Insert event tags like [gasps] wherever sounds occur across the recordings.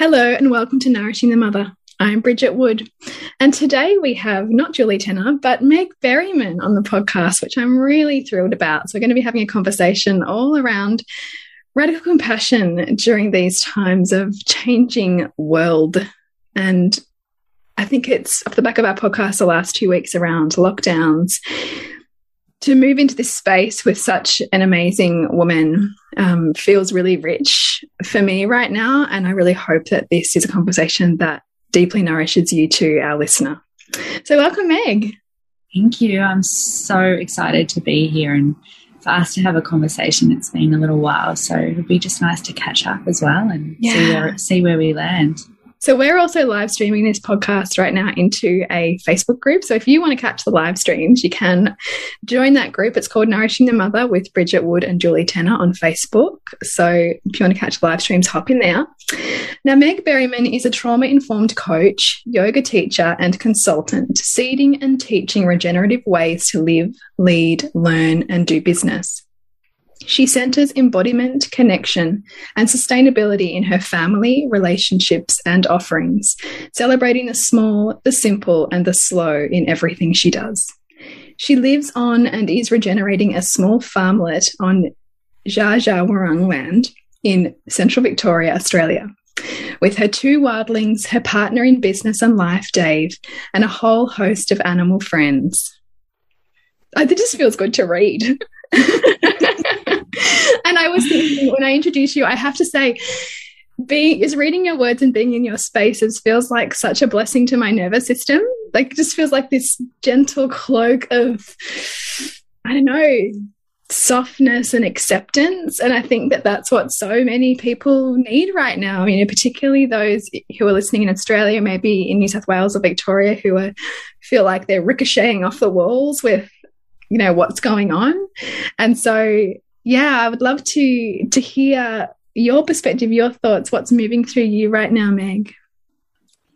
Hello, and welcome to Nourishing the Mother. I'm Bridget Wood, and today we have not Julie Tenner, but Meg Berryman on the podcast, which I'm really thrilled about. So, we're going to be having a conversation all around radical compassion during these times of changing world. And I think it's off the back of our podcast the last two weeks around lockdowns to move into this space with such an amazing woman um, feels really rich for me right now. And I really hope that this is a conversation that deeply nourishes you to our listener. So, welcome, Meg. Thank you. I'm so excited to be here and for us to have a conversation. It's been a little while, so it'll be just nice to catch up as well and yeah. see, where, see where we land. So we're also live streaming this podcast right now into a Facebook group. So if you want to catch the live streams, you can join that group. It's called Nourishing the Mother with Bridget Wood and Julie Tenner on Facebook. So if you want to catch live streams, hop in there. Now, Meg Berryman is a trauma informed coach, yoga teacher, and consultant, seeding and teaching regenerative ways to live, lead, learn, and do business. She centers embodiment, connection, and sustainability in her family, relationships, and offerings, celebrating the small, the simple, and the slow in everything she does. She lives on and is regenerating a small farmlet on Wurrung land in central Victoria, Australia. With her two wildlings, her partner in business and life, Dave, and a whole host of animal friends. It just feels good to read. [laughs] [laughs] and I was thinking when I introduce you, I have to say, being is reading your words and being in your spaces feels like such a blessing to my nervous system. Like it just feels like this gentle cloak of I don't know, softness and acceptance. And I think that that's what so many people need right now. You know, particularly those who are listening in Australia, maybe in New South Wales or Victoria, who are feel like they're ricocheting off the walls with, you know, what's going on. And so yeah, I would love to to hear your perspective, your thoughts, what's moving through you right now, Meg.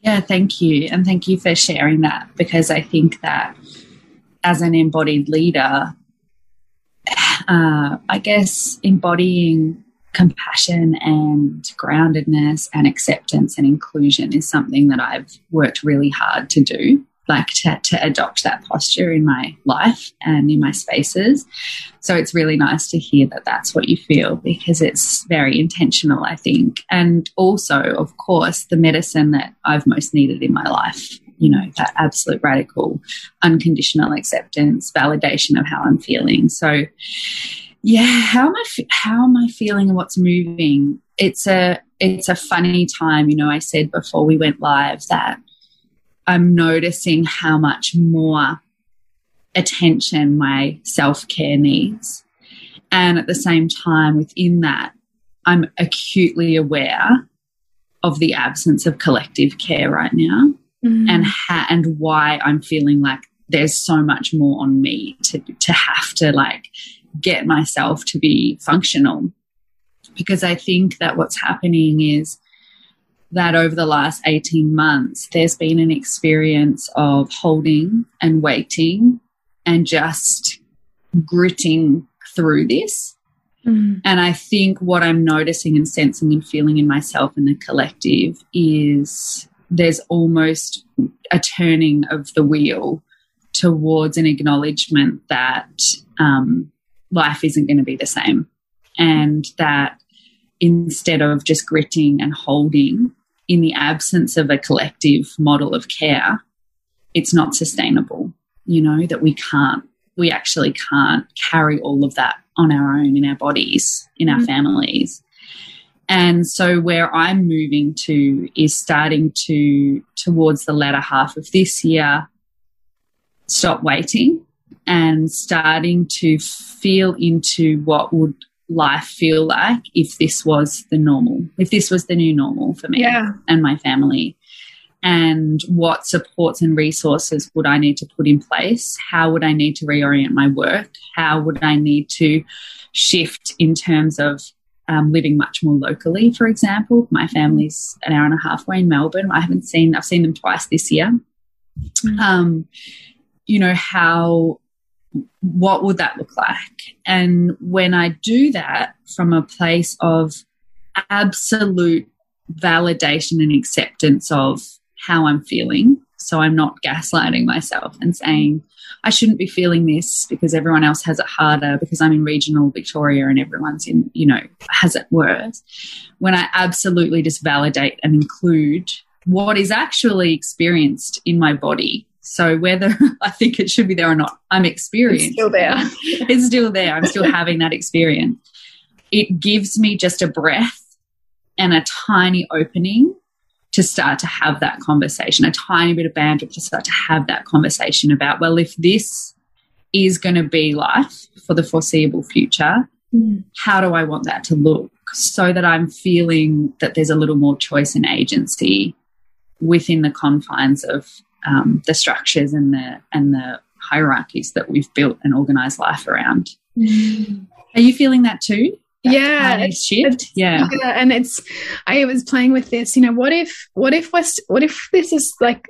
Yeah, thank you. And thank you for sharing that because I think that as an embodied leader, [sighs] uh, I guess embodying compassion and groundedness and acceptance and inclusion is something that I've worked really hard to do like to, to adopt that posture in my life and in my spaces. So it's really nice to hear that that's what you feel because it's very intentional, I think. And also, of course, the medicine that I've most needed in my life, you know, that absolute radical, unconditional acceptance, validation of how I'm feeling. So, yeah, how am I, how am I feeling and what's moving? It's a, it's a funny time. You know, I said before we went live that I'm noticing how much more attention my self care needs. And at the same time, within that, I'm acutely aware of the absence of collective care right now mm. and and why I'm feeling like there's so much more on me to to have to like get myself to be functional because I think that what's happening is that over the last 18 months, there's been an experience of holding and waiting and just gritting through this. Mm. And I think what I'm noticing and sensing and feeling in myself and the collective is there's almost a turning of the wheel towards an acknowledgement that um, life isn't going to be the same and that instead of just gritting and holding in the absence of a collective model of care, it's not sustainable. You know, that we can't, we actually can't carry all of that on our own in our bodies, in our mm -hmm. families. And so where I'm moving to is starting to, towards the latter half of this year, stop waiting and starting to feel into what would life feel like if this was the normal, if this was the new normal for me yeah. and my family? And what supports and resources would I need to put in place? How would I need to reorient my work? How would I need to shift in terms of um, living much more locally, for example? My family's an hour and a half away in Melbourne. I haven't seen, I've seen them twice this year. Mm. Um, you know, how what would that look like? And when I do that from a place of absolute validation and acceptance of how I'm feeling, so I'm not gaslighting myself and saying, I shouldn't be feeling this because everyone else has it harder because I'm in regional Victoria and everyone's in, you know, has it worse. When I absolutely just validate and include what is actually experienced in my body so whether [laughs] I think it should be there or not, I'm experienced. It's still there. [laughs] it's still there. I'm still having that experience. It gives me just a breath and a tiny opening to start to have that conversation, a tiny bit of bandwidth to start to have that conversation about, well, if this is going to be life for the foreseeable future, mm. how do I want that to look? So that I'm feeling that there's a little more choice and agency within the confines of um, the structures and the and the hierarchies that we've built and organized life around. Mm. Are you feeling that too? That yeah, shift. Yeah. yeah, and it's. I was playing with this. You know, what if? What if? West, what if this is like?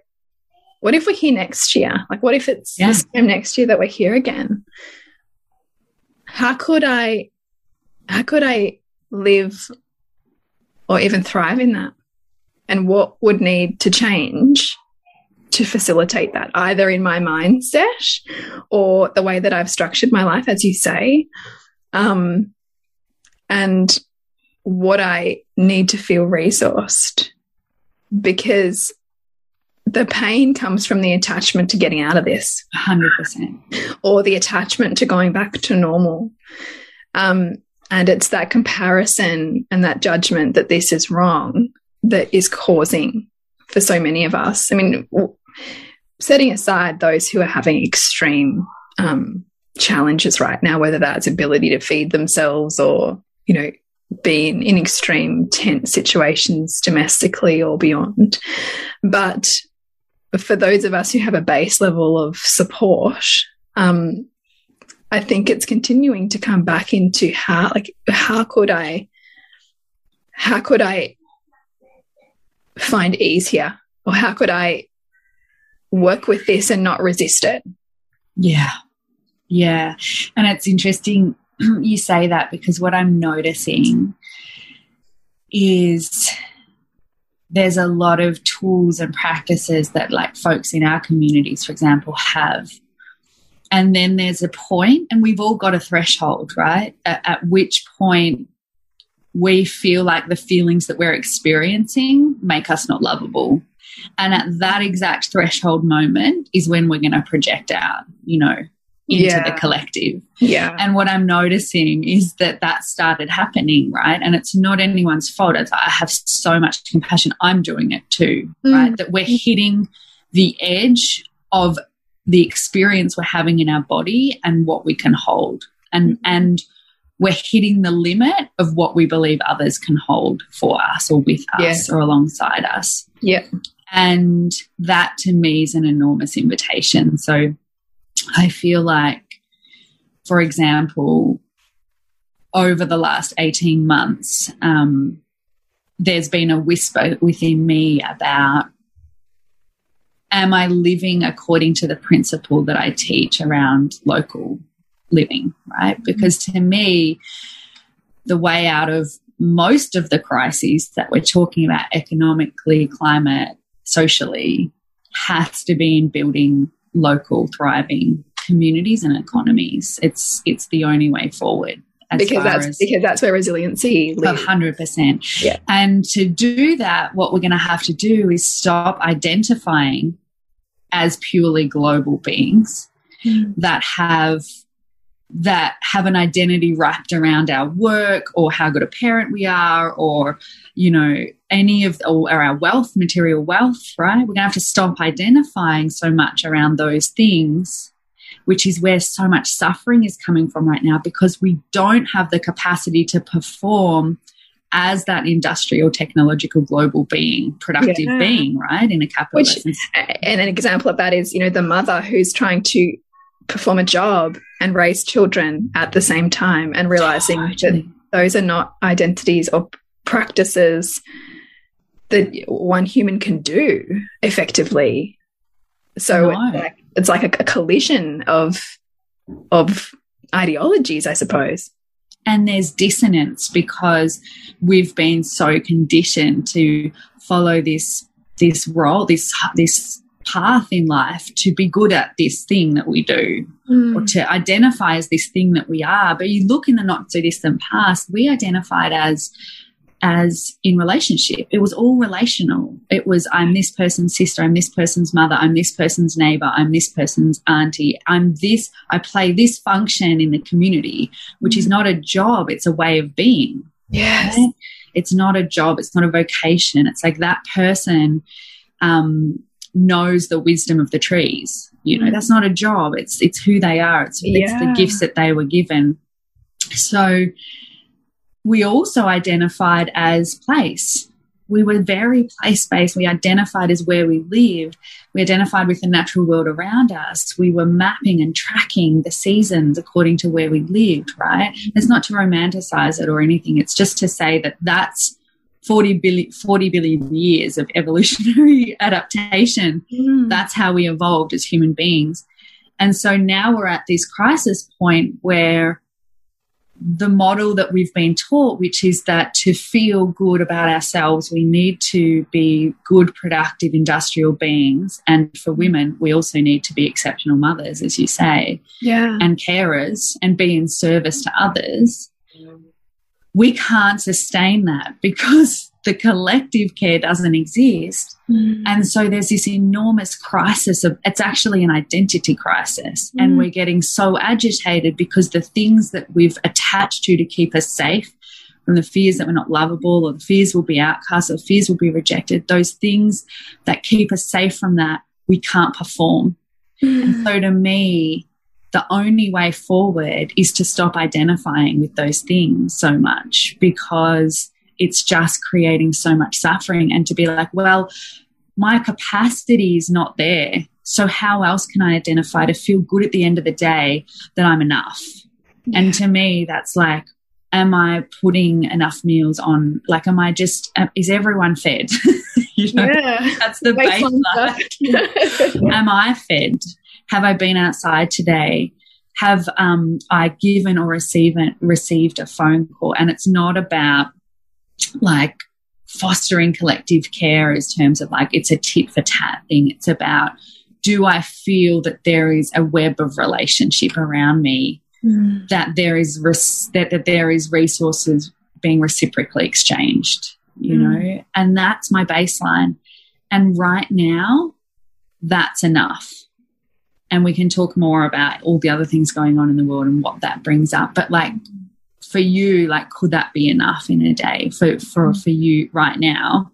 What if we're here next year? Like, what if it's yeah. the same next year that we're here again? How could I? How could I live, or even thrive in that? And what would need to change to facilitate that, either in my mindset or the way that I've structured my life, as you say, um, and what I need to feel resourced because the pain comes from the attachment to getting out of this. 100% or the attachment to going back to normal. Um, and it's that comparison and that judgment that this is wrong that is causing for so many of us. I mean setting aside those who are having extreme um, challenges right now, whether that's ability to feed themselves or, you know, being in extreme tense situations domestically or beyond. But for those of us who have a base level of support, um, I think it's continuing to come back into how, like, how could I, how could I find ease here? Or how could I work with this and not resist it. Yeah. Yeah. And it's interesting [clears throat] you say that because what I'm noticing is there's a lot of tools and practices that like folks in our communities for example have and then there's a point and we've all got a threshold right at, at, which point we feel like the feelings that we're experiencing make us not lovable and at that exact threshold moment is when we're going to project out, you know, into yeah. the collective. Yeah. And what I'm noticing is that that started happening, right? And it's not anyone's fault. It's, I have so much compassion. I'm doing it too, mm. right? That we're hitting the edge of the experience we're having in our body and what we can hold. And, mm. and, we're hitting the limit of what we believe others can hold for us or with us yeah. or alongside us. Yeah. And that to me is an enormous invitation. So I feel like, for example, over the last 18 months, um, there's been a whisper within me about am I living according to the principle that I teach around local living, right? Because to me, the way out of most of the crises that we're talking about economically, climate, socially, has to be in building local, thriving communities and economies. It's it's the only way forward. Because that's as, because that's where resiliency lives. hundred percent. Yeah. And to do that, what we're going to have to do is stop identifying as purely global beings mm. that have that have an identity wrapped around our work or how good a parent we are or you know any of or our wealth material wealth right we're going to have to stop identifying so much around those things which is where so much suffering is coming from right now because we don't have the capacity to perform as that industrial technological global being productive yeah. being right in a capitalist which, and an example of that is you know the mother who's trying to perform a job and raise children at the same time and realizing totally. that those are not identities or practices that one human can do effectively so no. it's like, it's like a, a collision of of ideologies i suppose and there's dissonance because we've been so conditioned to follow this this role this this path in life to be good at this thing that we do mm. or to identify as this thing that we are. But you look in the not so distant past, we identified as as in relationship. It was all relational. It was I'm this person's sister, I'm this person's mother, I'm this person's neighbor, I'm this person's auntie, I'm this, I play this function in the community, which is mm. not a job, it's a way of being. Yes. Right? It's not a job, it's not a vocation. It's like that person um, knows the wisdom of the trees. You know, that's not a job. It's it's who they are. It's, yeah. it's the gifts that they were given. So we also identified as place. We were very place based. We identified as where we lived. We identified with the natural world around us. We were mapping and tracking the seasons according to where we lived, right? It's not to romanticize it or anything. It's just to say that that's 40 billion, 40 billion years of evolutionary [laughs] adaptation. Mm. That's how we evolved as human beings. And so now we're at this crisis point where the model that we've been taught, which is that to feel good about ourselves, we need to be good, productive, industrial beings. And for women, we also need to be exceptional mothers, as you say, yeah. and carers and be in service to others we can't sustain that because [laughs] the collective care doesn't exist. Mm. And so there's this enormous crisis of it's actually an identity crisis. Mm. And we're getting so agitated because the things that we've attached to to keep us safe from the fears that we're not lovable or the fears will be outcast or fears will be rejected, those things that keep us safe from that, we can't perform. Mm. And so to me, the only way forward is to stop identifying with those things so much because it's just creating so much suffering and to be like, well, my capacity is not there. So how else can I identify to feel good at the end of the day that I'm enough? Yeah. And to me, that's like, am I putting enough meals on? Like, am I just, is everyone fed? [laughs] you know, yeah. That's the baseline. [laughs] am I fed? have I been outside today? Have um, I given or received received a phone call? And it's not about like fostering collective care in terms of like it's a tit for tat thing. It's about do I feel that there is a web of relationship around me, mm. that there is that, that there is resources being reciprocally exchanged, you mm. know, and that's my baseline. And right now, that's enough and we can talk more about all the other things going on in the world and what that brings up but like for you like could that be enough in a day for for mm. for you right now?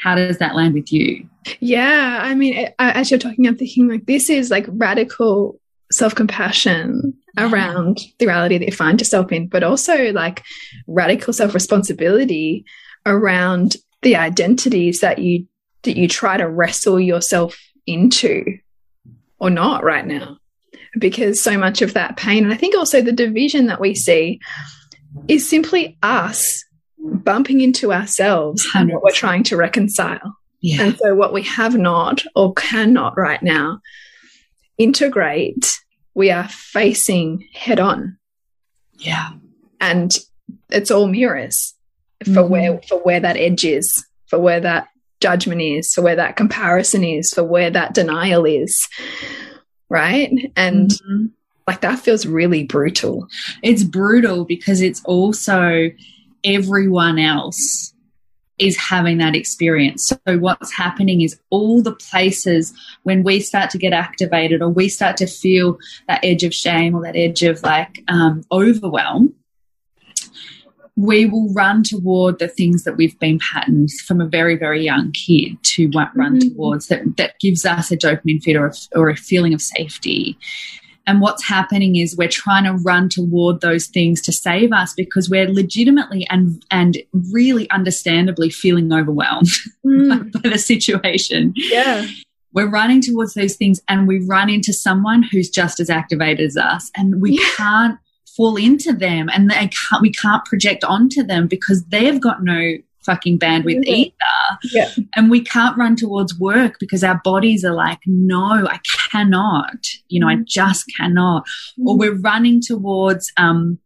How does that land with you? Yeah i mean as you're talking i'm thinking like this is like radical self-compassion around the reality that you find yourself in but also like radical self-responsibility around the identities that you that you try to wrestle yourself into or not right now because so much of that pain and i think also the division that we see is simply us bumping into ourselves 100%. and what we're trying to reconcile yeah. and so what we have not or cannot right now integrate we are facing head on. Yeah. And it's all mirrors for mm -hmm. where for where that edge is, for where that judgment is, for where that comparison is, for where that denial is. Right. And mm -hmm. like that feels really brutal. It's brutal because it's also everyone else is having that experience. So what's happening is all the places when we start to get activated or we start to feel that edge of shame or that edge of like um, overwhelm, we will run toward the things that we've been patterned from a very, very young kid to run mm -hmm. towards that, that gives us a dopamine feed or a, or a feeling of safety. And what's happening is we're trying to run toward those things to save us because we're legitimately and and really understandably feeling overwhelmed [laughs] mm. by the situation. Yeah. We're running towards those things and we run into someone who's just as activated as us and we yeah. can't fall into them and they can't we can't project onto them because they've got no fucking bandwidth either. Yeah. And we can't run towards work because our bodies are like, no, I cannot. You know. I just cannot. Mm. Or we're running towards, um,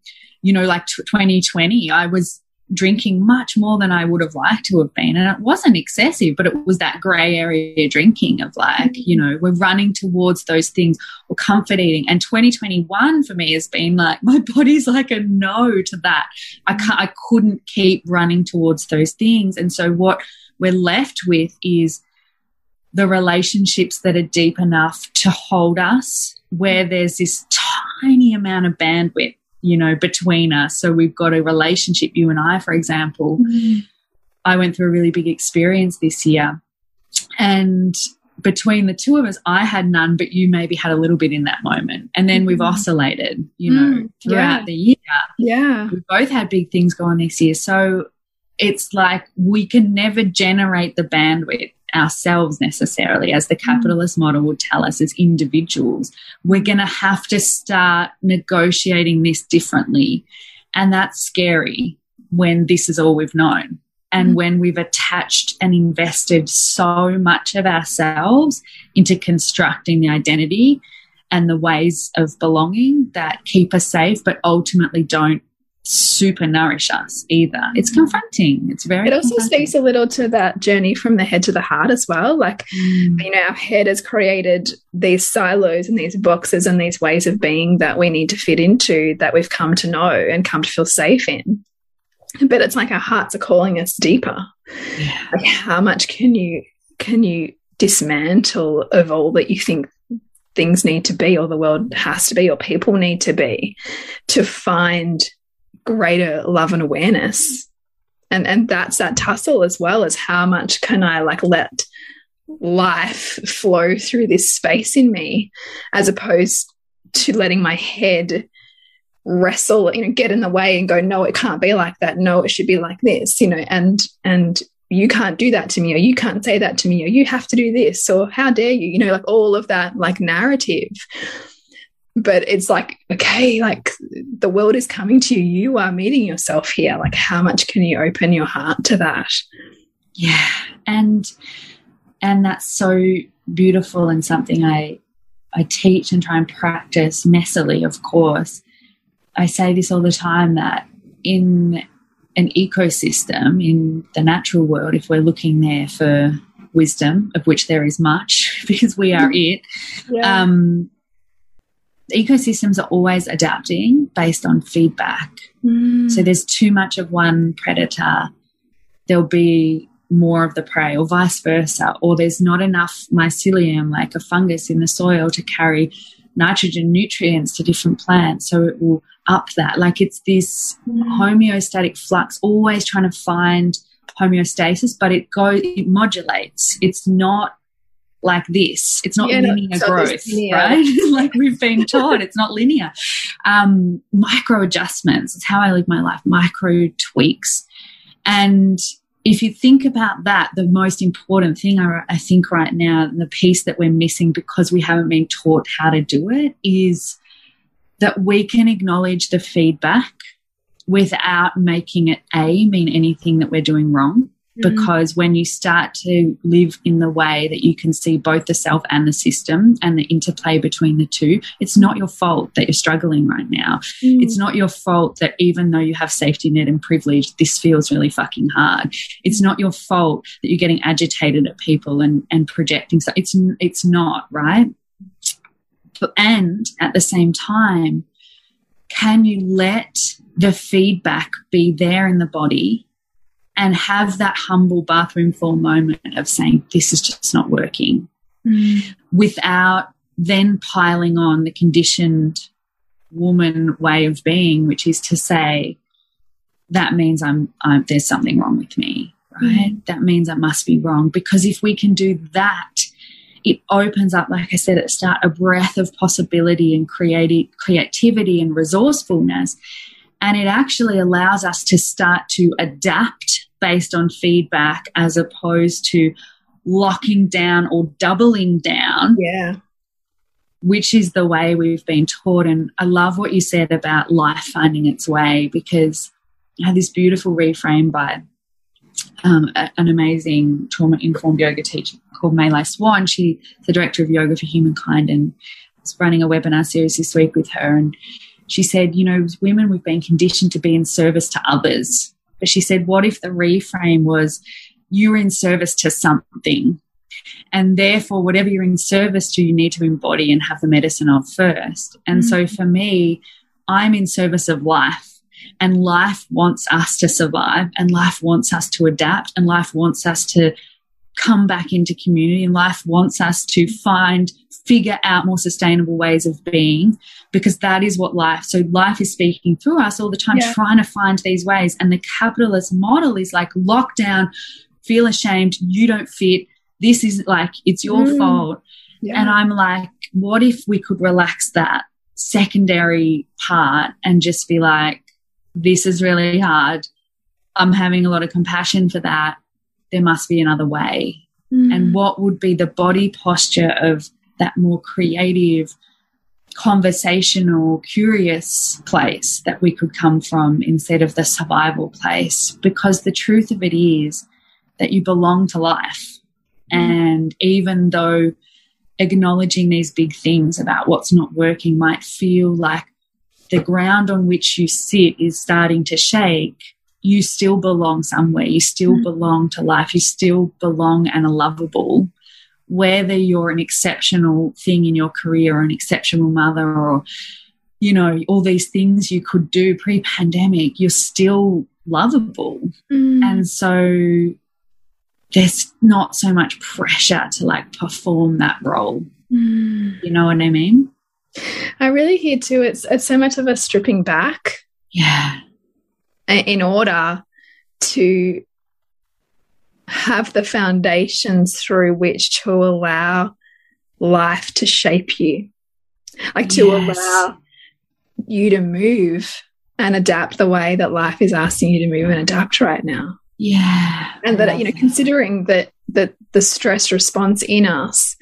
you know, like 2020. I was drinking much more than I would have liked to have been. And it wasn't excessive, but it was that gray area drinking of like, you know, we're running towards those things or comfort eating. And 2021 for me has been like, [laughs] my body's like a no to that. I can't, I couldn't keep running towards those things. And so what we're left with is the relationships that are deep enough to hold us where there's this tiny amount of bandwidth you know, between us. So we've got a relationship, you and I, for example. Mm. I went through a really big experience this year. And between the two of us, I had none, but you maybe had a little bit in that moment. And then we've mm-hmm. oscillated, you know, mm, throughout yeah. the year. Yeah. We both had big things going this year. So it's like we can never generate the bandwidth ourselves necessarily, as the mm. capitalist model would tell us as individuals. We're going to have to start negotiating this differently. And that's scary when this is all we've known. And mm. when we've attached and invested so much of ourselves into constructing the identity and the ways of belonging that keep us safe, but ultimately don't super nourish us either. It's mm. confronting. It's very. It also speaks a little to that journey from the head to the heart as well. Like, mm. you know, our head has created these silos and these boxes and these ways of being that we need to fit into that we've come to know and come to feel safe in. But it's like our hearts are calling us deeper. Yeah. Like how much can you can you dismantle of all that you think things need to be or the world has to be or people need to be to find greater love and awareness. And and that's that tussle as well as how much can i like let life flow through this space in me as opposed to letting my head wrestle you know get in the way and go no it can't be like that. No it should be like this you know and and you can't do that to me or you can't say that to me or you have to do this or how dare you you know like all of that like narrative but it's like okay like the world is coming to you. You are meeting yourself here. Like how much can you open your heart to that? Yeah. And and that's so beautiful and something i i teach and try and practice messily of course. I say this all the time that in an ecosystem in the natural world if we're looking there for wisdom of which there is much [laughs] because we are it yeah. um ecosystems are always adapting based on feedback. Mm. So there's too much of one predator, there'll be more of the prey, or vice versa. Or there's not enough mycelium, like a fungus in the soil, to carry nitrogen nutrients to different plants. So it will up that. Like it's this mm. homeostatic flux, always trying to find homeostasis, but it goes, it modulates. It's not like this. It's not yeah, linear growth, linear. right? [laughs] like we've been taught, it's not linear. Um, micro adjustments. It's how I live my life. Micro tweaks. And if you think about that, the most important thing I, I think right now, the piece that we're missing because we haven't been taught how to do it is that we can acknowledge the feedback without making it A mean anything that we're doing wrong. Because when you start to live in the way that you can see both the self and the system and the interplay between the two, it's not your fault that you're struggling right now. Mm. It's not your fault that even though you have safety net and privilege, this feels really fucking hard. It's not your fault that you're getting agitated at people and, and projecting. So it's, it's not, right? But, and at the same time, can you let the feedback be there in the body and have that humble bathroom floor moment of saying, this is just not working mm. without then piling on the conditioned woman way of being, which is to say, that means I'm, I'm there's something wrong with me, right? Mm. That means I must be wrong. Because if we can do that, it opens up, like I said at the start, a breath of possibility and creative creativity and resourcefulness. And it actually allows us to start to adapt based on feedback as opposed to locking down or doubling down. Yeah. Which is the way we've been taught. And I love what you said about life finding its way because I had this beautiful reframe by um, an amazing trauma informed yoga teacher called Maylai Swan. She's the director of Yoga for Humankind and was running a webinar series this week with her. And she said, you know, women, we've been conditioned to be in service to others. But she said, what if the reframe was you're in service to something? And therefore, whatever you're in service to, you need to embody and have the medicine of first. And mm so for me, I'm in service of life. And life wants us to survive, and life wants us to adapt, and life wants us to come back into community, and life wants us to find figure out more sustainable ways of being because that is what life so life is speaking through us all the time yeah. trying to find these ways and the capitalist model is like lockdown feel ashamed you don't fit this is like it's your mm. fault yeah. and i'm like what if we could relax that secondary part and just be like this is really hard i'm having a lot of compassion for that there must be another way mm. and what would be the body posture of that more creative, conversational, curious place that we could come from instead of the survival place. Because the truth of it is that you belong to life. And even though acknowledging these big things about what's not working might feel like the ground on which you sit is starting to shake, you still belong somewhere. You still mm. belong to life. You still belong and are lovable whether you're an exceptional thing in your career or an exceptional mother or you know all these things you could do pre-pandemic you're still lovable mm. and so there's not so much pressure to like perform that role mm. you know what i mean i really hear too it's it's so much of a stripping back yeah in order to have the foundations through which to allow life to shape you, like to yes. allow you to move and adapt the way that life is asking you to move and adapt right now. Yeah. And that, you know, that. considering that, that the stress response in us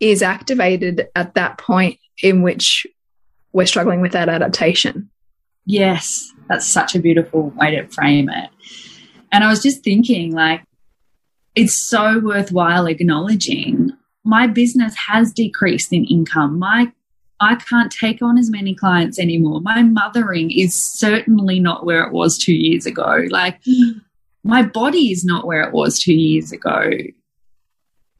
is activated at that point in which we're struggling with that adaptation. Yes, that's such a beautiful way to frame it. And I was just thinking, like, it's so worthwhile acknowledging my business has decreased in income. My I can't take on as many clients anymore. My mothering is certainly not where it was two years ago. Like mm. my body is not where it was two years ago.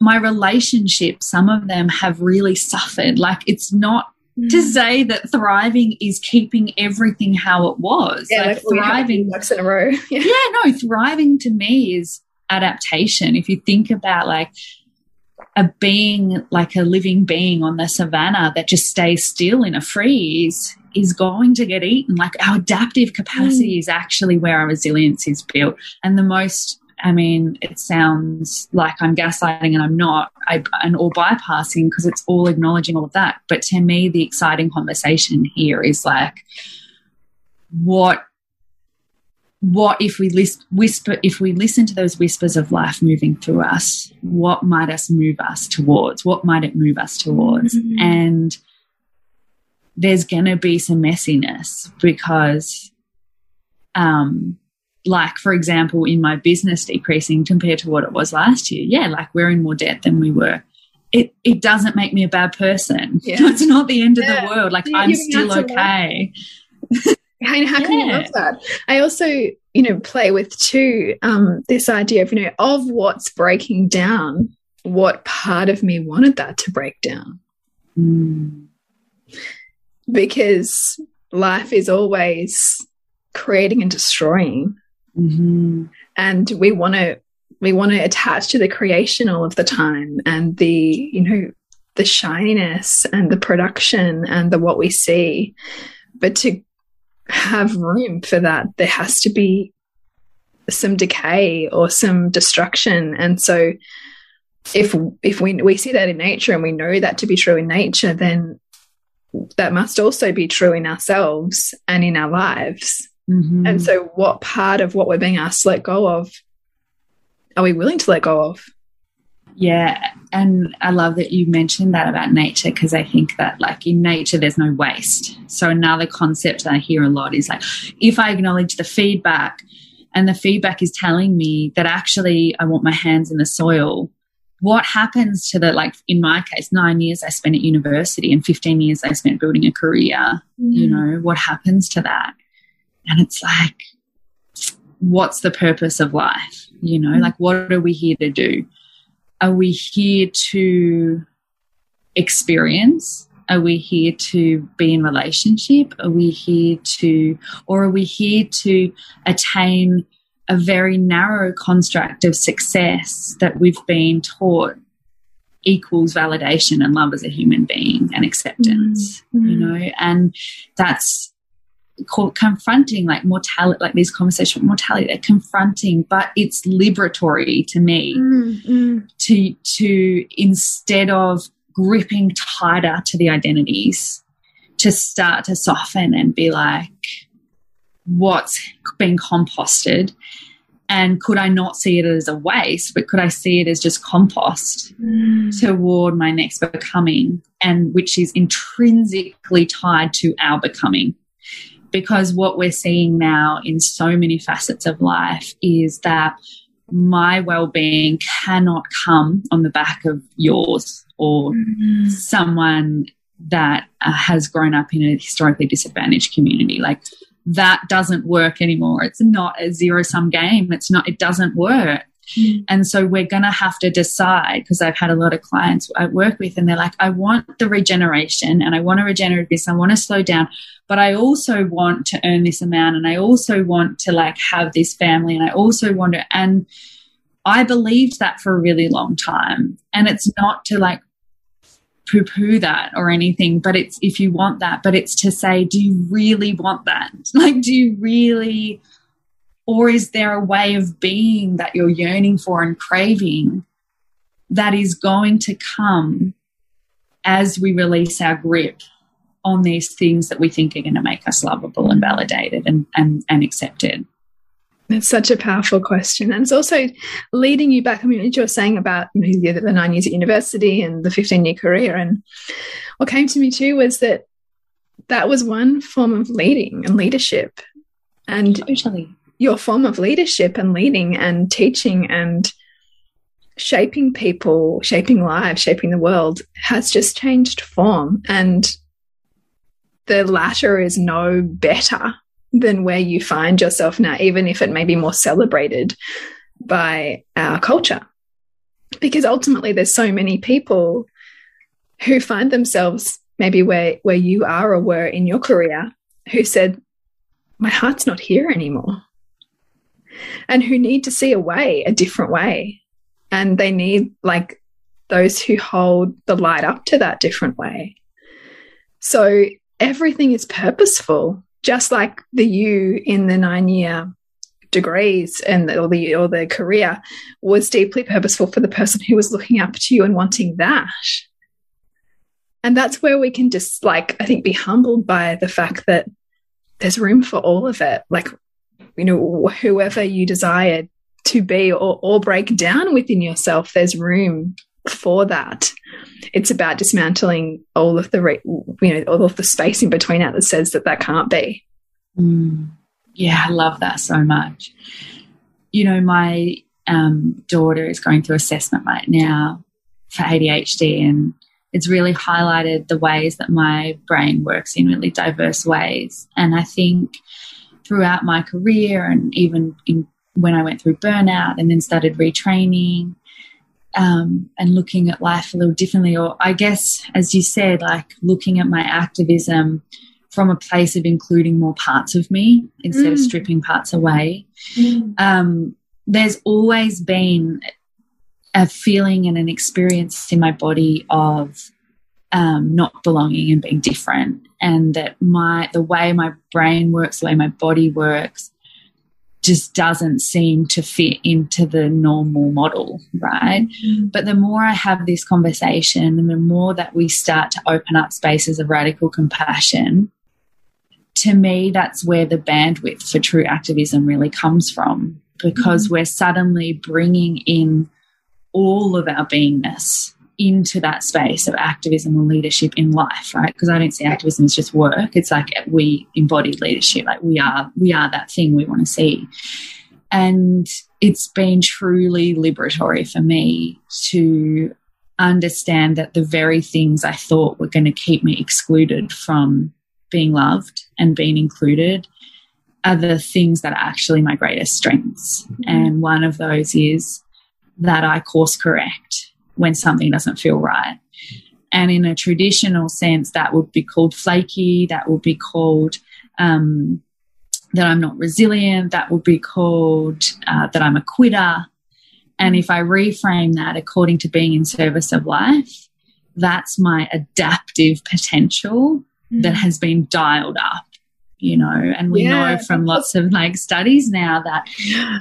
My relationships, some of them have really suffered. Like it's not mm. to say that thriving is keeping everything how it was. Yeah, like, thriving in a row. [laughs] yeah. yeah, no, thriving to me is adaptation. If you think about like a being, like a living being on the savannah that just stays still in a freeze is going to get eaten. Like our adaptive capacity mm. is actually where our resilience is built. And the most I mean, it sounds like I'm gaslighting and I'm not, I, and all bypassing because it's all acknowledging all of that. But to me, the exciting conversation here is like, what what if we list, whisper if we listen to those whispers of life moving through us what might us move us towards what might it move us towards mm -hmm. and there's going to be some messiness because um like, for example, in my business decreasing compared to what it was last year, yeah, like we're in more debt than we were. It, it doesn't make me a bad person. [laughs] Yeah. it's not the end yeah. of the world. Like yeah, I'm still okay. [laughs] how, how can you love that? I also, you know, play with too um, this idea of, you know, of what's breaking down, what part of me wanted that to break down. Mm. Because life is always creating and destroying. Mm -hmm. And we want to we want to attach to the creation all of the time and the, you know, the shininess and the production and the what we see. But to have room for that, there has to be some decay or some destruction. And so if if we we see that in nature and we know that to be true in nature, then that must also be true in ourselves and in our lives. Mm -hmm. And so what part of what we're being asked to let go of are we willing to let go of? Yeah, and I love that you mentioned that about nature because I think that, like, in nature, there's no waste. So, another concept that I hear a lot is like, if I acknowledge the feedback and the feedback is telling me that actually I want my hands in the soil, what happens to the, like, in my case, nine years I spent at university and 15 years I spent building a career, mm. you know, what happens to that? And it's like, what's the purpose of life? You know, like, what are we here to do? Are we here to experience? Are we here to be in relationship? Are we here to, or are we here to attain a very narrow construct of success that we've been taught equals validation and love as a human being and acceptance, mm -hmm. you know? And that's confronting like mortality, like these conversations with mortality, they're confronting, but it's liberatory to me mm, mm. to to instead of gripping tighter to the identities, to start to soften and be like, what's been composted? And could I not see it as a waste, but could I see it as just compost mm. toward my next becoming, and which is intrinsically tied to our becoming? Because what we're seeing now in so many facets of life is that my well-being cannot come on the back of yours or mm. someone that uh, has grown up in a historically disadvantaged community. Like that doesn't work anymore. It's not a zero sum game. It's not it doesn't work And so we're going to have to decide because I've had a lot of clients I work with and they're like, I want the regeneration and I want to regenerate this. I want to slow down, but I also want to earn this amount and I also want to like have this family and I also want to, and I believed that for a really long time. And it's not to like poo poo that or anything, but it's if you want that, but it's to say, do you really want that? [laughs] Like, do you really or is there a way of being that you're yearning for and craving that is going to come as we release our grip on these things that we think are going to make us lovable and validated and, and, and accepted? That's such a powerful question. And it's also leading you back. I mean, what you're saying about the, the nine years at university and the 15 year career. And what came to me too was that that was one form of leading and leadership. And totally your form of leadership and leading and teaching and shaping people, shaping lives, shaping the world has just changed form. And the latter is no better than where you find yourself now, even if it may be more celebrated by our culture. Because ultimately, there's so many people who find themselves maybe where, where you are or were in your career who said, My heart's not here anymore and who need to see a way, a different way. And they need like those who hold the light up to that different way. So everything is purposeful, just like the you in the nine year degrees and or the or the career was deeply purposeful for the person who was looking up to you and wanting that. And that's where we can just like I think be humbled by the fact that there's room for all of it. Like you know, whoever you desire to be or, or break down within yourself, there's room for that. It's about dismantling all of the, you know, all of the space in between that that says that that can't be. Mm. Yeah, I love that so much. You know, my um, daughter is going through assessment right now for ADHD, and it's really highlighted the ways that my brain works in really diverse ways. And I think throughout my career, and even in, when I went through burnout and then started retraining, um, and looking at life a little differently, or I guess, as you said, like looking at my activism from a place of including more parts of me instead mm. of stripping parts away. Mm. Um, there's always been a feeling and an experience in my body of um, not belonging and being different, and that my the way my brain works, the way my body works, just doesn't seem to fit into the normal model, right? Mm. But the more I have this conversation, and the more that we start to open up spaces of radical compassion, to me, that's where the bandwidth for true activism really comes from because mm. we're suddenly bringing in all of our beingness into that space of activism or leadership in life right? Because i don't see activism as just work. It's like we embody leadership. Like we are we are that thing we want to see. And it's been truly liberatory for me to understand that the very things i thought were going to keep me excluded from being loved and being included are the things that are actually my greatest strengths. Mm -hmm. And one of those is that I course correct when something doesn't feel right. And in a traditional sense, that would be called flaky, that would be called um, that I'm not resilient, that would be called uh, that I'm a quitter. And if I reframe that according to being in service of life, that's my adaptive potential mm. that has been dialed up you know and we yeah. know from lots of like studies now that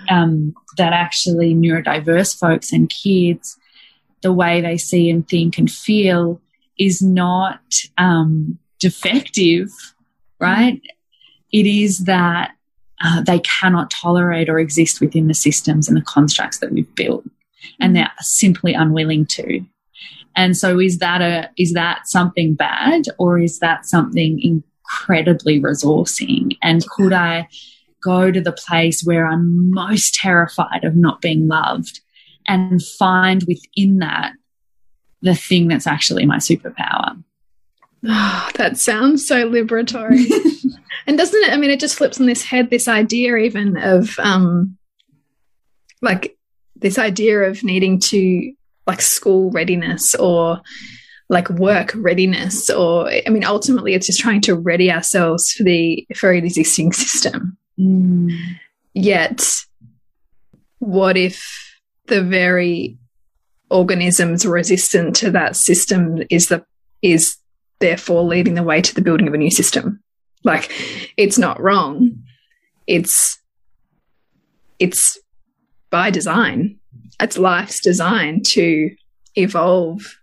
[gasps] um, that actually neurodiverse folks and kids the way they see and think and feel is not um, defective right? It is that uh, they cannot tolerate or exist within the systems and the constructs that we've built and they're simply unwilling to. And so is that a is that something bad or is that something incredibly resourcing? And could I go to the place where I'm most terrified of not being loved and find within that the thing that's actually my superpower? Oh, [sighs] that sounds so liberatory. [laughs] and doesn't it? I mean, it just flips on this head this idea, even of um, like this idea of needing to like school readiness or like work readiness or i mean ultimately it's just trying to ready ourselves for the for an existing system mm. yet what if the very organisms resistant to that system is the is therefore leading the way to the building of a new system like it's not wrong it's it's by design it's life's design to evolve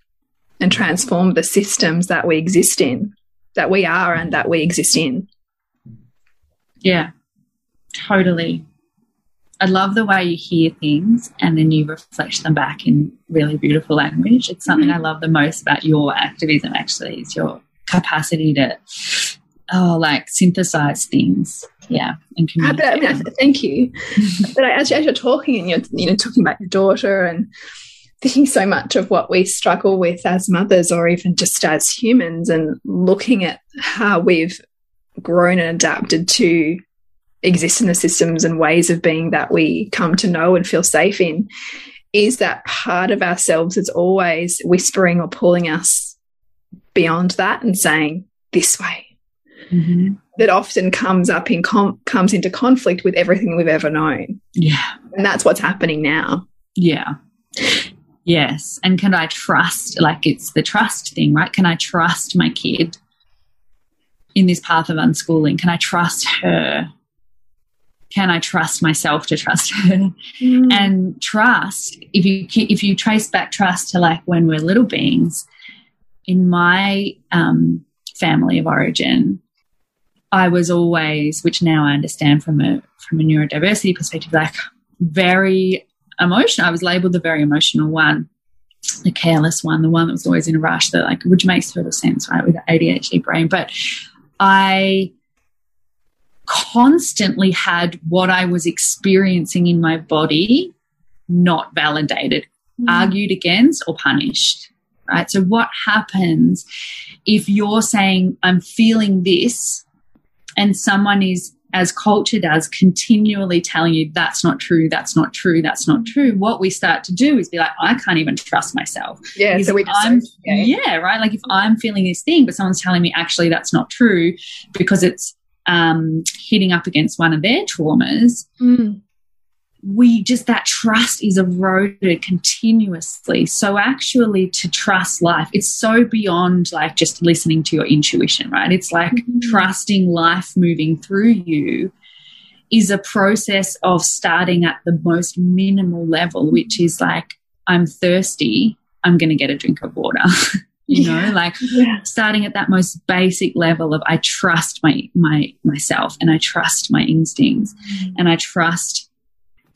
and transform the systems that we exist in, that we are and that we exist in. Yeah, totally. I love the way you hear things and then you reflect them back in really beautiful language. It's something mm -hmm. I love the most about your activism, actually, is your capacity to, oh, like synthesize things. Yeah. And communicate. I mean, thank you. [laughs] but as, as you're talking and you're, you know, talking about your daughter and thinking so much of what we struggle with as mothers or even just as humans and looking at how we've grown and adapted to exist in the systems and ways of being that we come to know and feel safe in is that part of ourselves is always whispering or pulling us beyond that and saying this way mm -hmm. that often comes up in comes into conflict with everything we've ever known yeah and that's what's happening now yeah Yes. And can I trust, like it's the trust thing, right? Can I trust my kid in this path of unschooling? Can I trust her? Can I trust myself to trust [laughs] her? Mm. And trust, if you if you trace back trust to like when we're little beings, in my um, family of origin, I was always, which now I understand from a from a neurodiversity perspective, like very emotional. I was labeled the very emotional one, the careless one, the one that was always in a rush, that like, which makes total sense, right, with ADHD brain. But I constantly had what I was experiencing in my body not validated, mm. argued against, or punished. Right. So, what happens if you're saying, I'm feeling this, and someone is as culture does, continually telling you that's not true, that's not true, that's not true, what we start to do is be like, I can't even trust myself. Yeah, because so we I'm, yeah, right. Like if I'm feeling this thing, but someone's telling me actually that's not true because it's um, hitting up against one of their traumas. Mm we just that trust is eroded continuously. So actually to trust life, it's so beyond like just listening to your intuition, right? It's like mm trusting life moving through you is a process of starting at the most minimal level, which is like, I'm thirsty, I'm going to get a drink of water. [laughs] [laughs] you know yeah. like yeah. starting at that most basic level of i trust my my myself and i trust my instincts mm. and i trust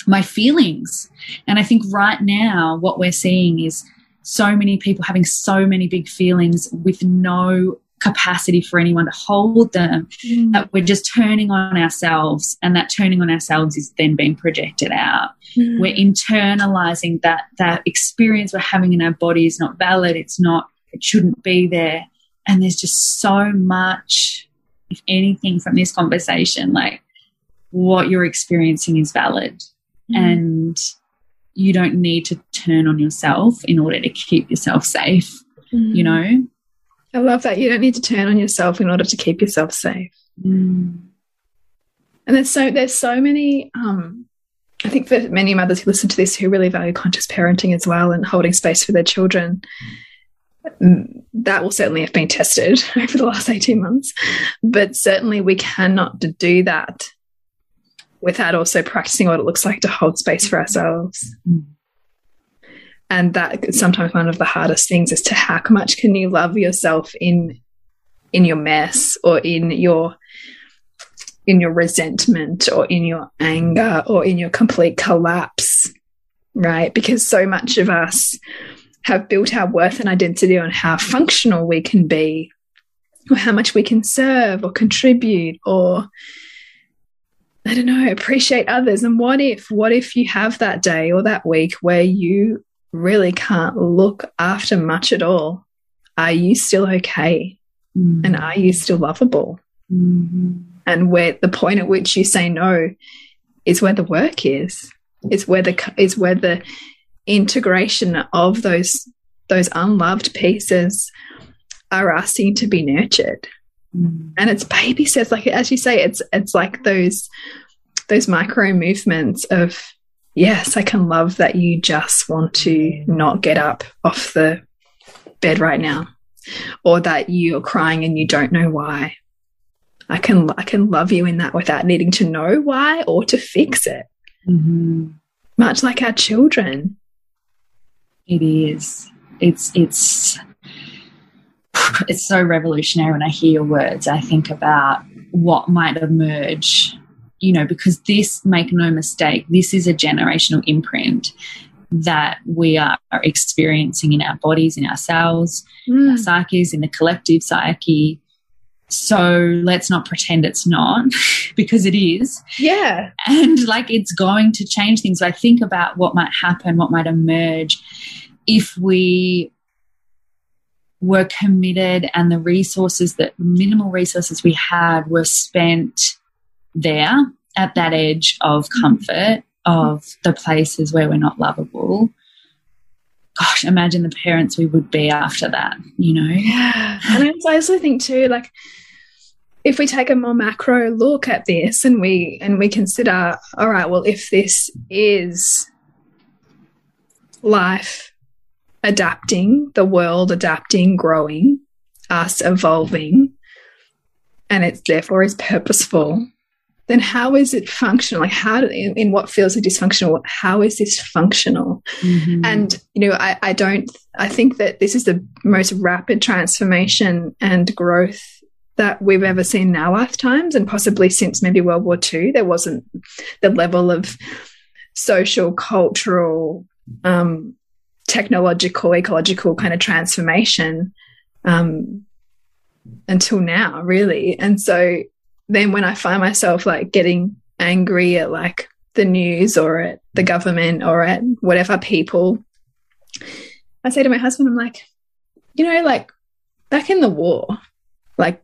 my feelings. And I think right now, what we're seeing is so many people having so many big feelings with no capacity for anyone to hold them mm. that we're just turning on ourselves and that turning on ourselves is then being projected out mm. we're internalizing that that experience we're having in our body is not valid it's not it shouldn't be there and there's just so much if anything from this conversation like what you're experiencing is valid mm. and you don't need to turn on yourself in order to keep yourself safe mm. you know i love that you don't need to turn on yourself in order to keep yourself safe mm. and there's so there's so many um i think for many mothers who listen to this who really value conscious parenting as well and holding space for their children mm, that will certainly have been tested [laughs] over the last 18 months but certainly we cannot do that without also practicing what it looks like to hold space for ourselves. And that sometimes one of the hardest things is to how much can you love yourself in in your mess or in your in your resentment or in your anger or in your complete collapse, right? Because so much of us have built our worth and identity on how functional we can be or how much we can serve or contribute or I don't know, appreciate others. And what if, what if you have that day or that week where you really can't look after much at all? Are you still okay? Mm. And are you still lovable? Mm -hmm. And where the point at which you say no is where the work is. Is where the is where the integration of those those unloved pieces are asking to be nurtured. Mm. And it's baby steps, like as you say, it's it's like those those micro movements of yes, I can love that you just want to not get up off the bed right now, or that you're crying and you don't know why. I can I can love you in that without needing to know why or to fix it. Mm -hmm. Much like our children. It is. It's it's [sighs] it's so revolutionary when I hear your words. I think about what might emerge, you know, because this, make no mistake, this is a generational imprint that we are experiencing in our bodies, in ourselves, mm. our psyches, in the collective psyche. So let's not pretend it's not, [laughs] because it is. Yeah. And like it's going to change things. I think about what might happen, what might emerge if we were committed and the resources that minimal resources we had were spent there at that edge of mm-hmm. comfort of the places where we're not lovable gosh imagine the parents we would be after that you know? Yeah. And i also think too like if we take a more macro look at this and we and we consider all right well if this is life adapting, the world adapting, growing, us evolving, and it therefore is purposeful, then how is it functional? Like how in, in what feels like dysfunctional, how is this functional? Mm -hmm. And you know, I, I don't I think that this is the most rapid transformation and growth that we've ever seen in our lifetimes and possibly since maybe World War II. There wasn't the level of social, cultural, um, technological, ecological kind of transformation um, until now, really. And so then when I find myself like getting angry at like the news or at the mm. government or at whatever people, I say to my husband, I'm like, you know, like back in the war, like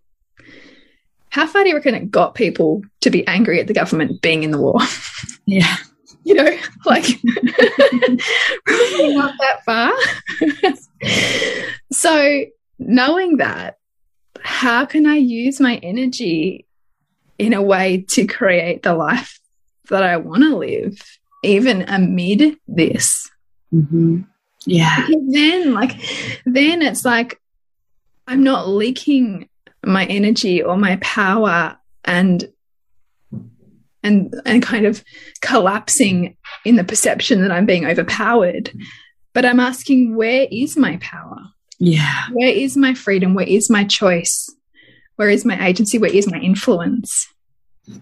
how far do you reckon it got people to be angry at the government being in the war? [laughs] Yeah. you know, [laughs] like probably [laughs] not that far. so knowing that, how can I use my energy in a way to create the life that I want to live, even amid this? Mm -hmm. Yeah. Then, like, then it's like I'm not leaking my energy or my power and and and kind of collapsing in the perception that I'm being overpowered. But I'm asking, where is my power? Yeah. Where is my freedom? Where is my choice? Where is my agency? Where is my influence?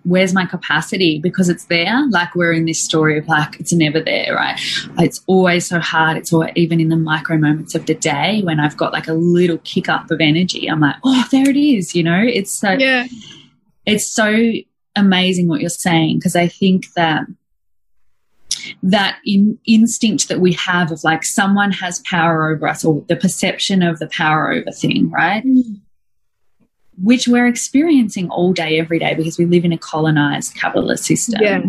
Where's my capacity? Because it's there. Like we're in this story of like it's never there, right? It's always so hard. It's all even in the micro moments of the day when I've got like a little kick up of energy. I'm like, oh, there it is. You know, it's so yeah. It's so amazing what you're saying because I think that that in, instinct that we have of like someone has power over us or the perception of the power over thing, right? Mm. Which we're experiencing all day, every day, because we live in a colonized capitalist system yeah.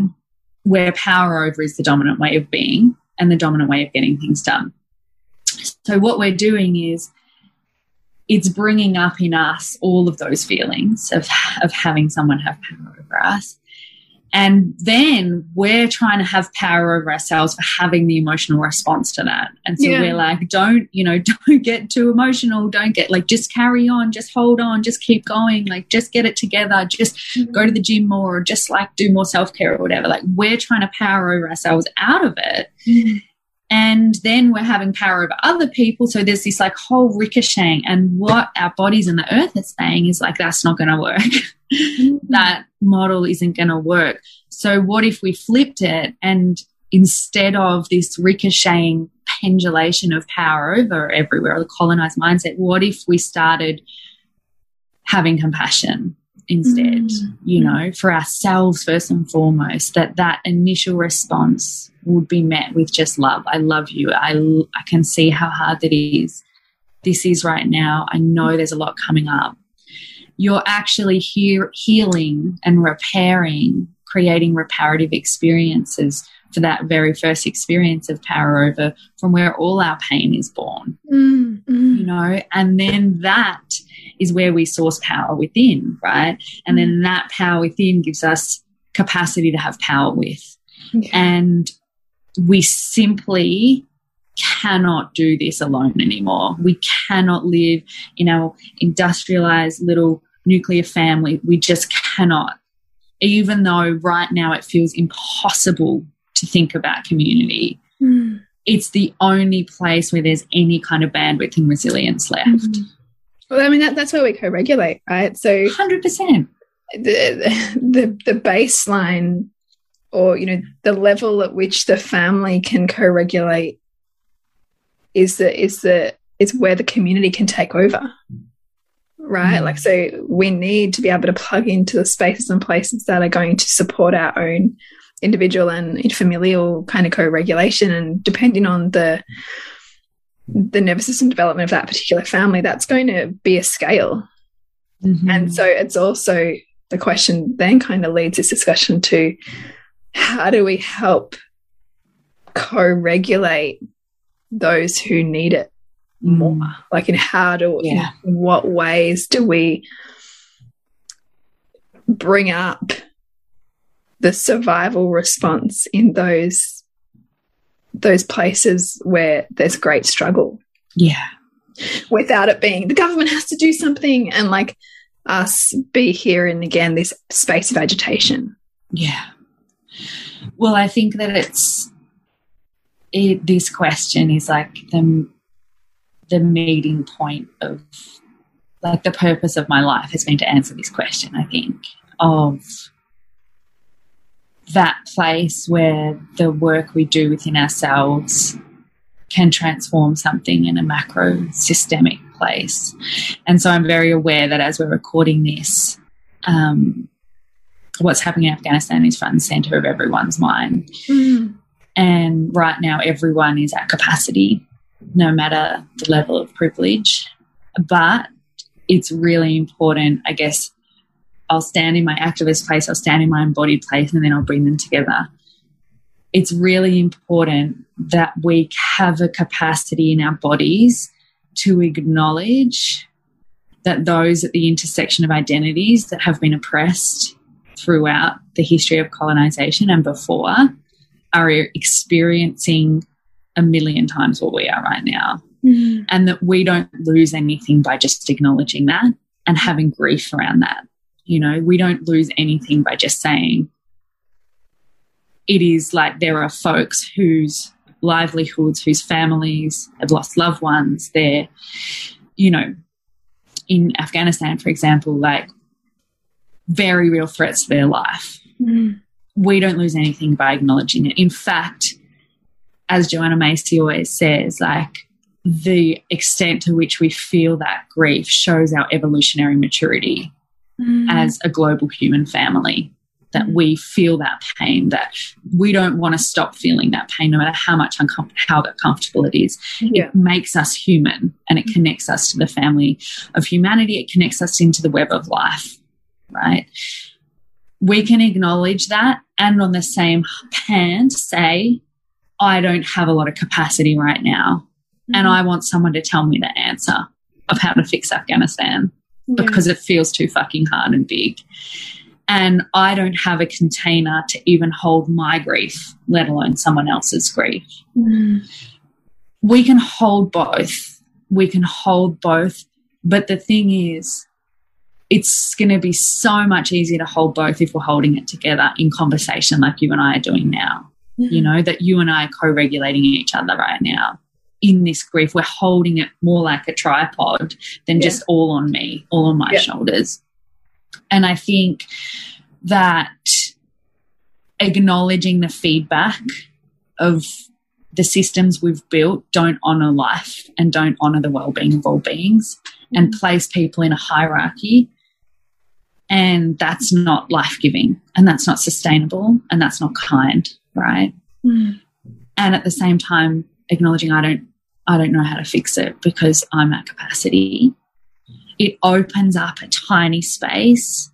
where power over is the dominant way of being and the dominant way of getting things done. So, what we're doing is it's bringing up in us all of those feelings of, of having someone have power over us. And then we're trying to have power over ourselves for having the emotional response to that. And so yeah. we're like, don't, you know, [laughs] don't get too emotional. Don't get like, just carry on, just hold on, just keep going. Like, just get it together. Just mm -hmm. go to the gym more, or just like do more self care or whatever. Like, we're trying to power over ourselves out of it. Mm -hmm and then we're having power over other people. So there's this like whole ricocheting. And what our bodies and the earth are saying is like, that's not going to work. [laughs] Mm-hmm. that model isn't going to work. So what if we flipped it and instead of this ricocheting pendulation of power over everywhere, the colonized mindset, what if we started having compassion? Instead mm. you know for ourselves first and foremost that that initial response would be met with just love. I love you. I i can see how hard that is. This is right now. I know there's a lot coming up. You're actually here healing and repairing creating reparative experiences for that very first experience of power over from where all our pain is born. Mm, mm. you know and then that is where we source power within, right? And then mm. that power within gives us capacity to have power with. Yeah. And we simply cannot do this alone anymore. We cannot live in our industrialized little nuclear family. We just cannot. Even though right now it feels impossible to think about community, mm. it's the only place where there's any kind of bandwidth and resilience left. Mm. Well, I mean, that, that's where we co-regulate, right? So 100%. The, the, the baseline or, you know, the level at which the family can co-regulate is the, is the, is where the community can take over. Right. Mm. Like, so we need to be able to plug into the spaces and places that are going to support our own individual and familial kind of co-regulation. And depending on the, the nervous system development of that particular family, that's going to be a scale. Mm -hmm. And so it's also the question then kind of leads this discussion to how do we help co regulate those who need it more? Mm. Like, in how do, yeah. in what ways do we bring up the survival response in those those places where there's great struggle. Yeah. Without it being the government has to do something and like us be here in again this space of agitation. Yeah. Well, I think that it's it, this question is like the the meeting point of like the purpose of my life has been to answer this question. I think of that place where the work we do within ourselves can transform something in a macro systemic place. And so I'm very aware that as we're recording this, um, what's happening in Afghanistan is front and center of everyone's mind. Mm. And right now, everyone is at capacity, no matter the level of privilege. But it's really important, I guess. I'll stand in my activist place, I'll stand in my embodied place, and then I'll bring them together. It's really important that we have a capacity in our bodies to acknowledge that those at the intersection of identities that have been oppressed throughout the history of colonization and before are experiencing a million times what we are right now. Mm. And that we don't lose anything by just acknowledging that and having grief around that. You know, we don't lose anything by just saying it is like there are folks whose livelihoods, whose families have lost loved ones. They're, you know, in Afghanistan, for example, like very real threats to their life. Mm. We don't lose anything by acknowledging it. In fact, as Joanna Macy always says, like the extent to which we feel that grief shows our evolutionary maturity mm. as a global human family. That mm. we feel that pain, that we don't want to stop feeling that pain, no matter how much uncom- how uncomfortable it is. Yeah. It makes us human and it mm. connects us to the family of humanity. It connects us into the web of life right? We can acknowledge that and on the same hand say, I don't have a lot of capacity right now. Mm-hmm. And I want someone to tell me the answer of how to fix Afghanistan yeah. because it feels too fucking hard and big. And I don't have a container to even hold my grief, let alone someone else's grief. Mm. We can hold both. We can hold both. But the thing is, it's going to be so much easier to hold both if we're holding it together in conversation like you and I are doing now. Mm-hmm. You know, that you and I are co regulating each other right now in this grief. We're holding it more like a tripod than yeah. just all on me, all on my yeah. shoulders. And I think that acknowledging the feedback of the systems we've built don't honor life and don't honor the well-being of all beings and mm-hmm. place people in a hierarchy and that's not life giving and that's not sustainable and that's not kind, right? Mm. And at the same time, acknowledging I don't I don't know how to fix it because I'm at capacity. It opens up a tiny space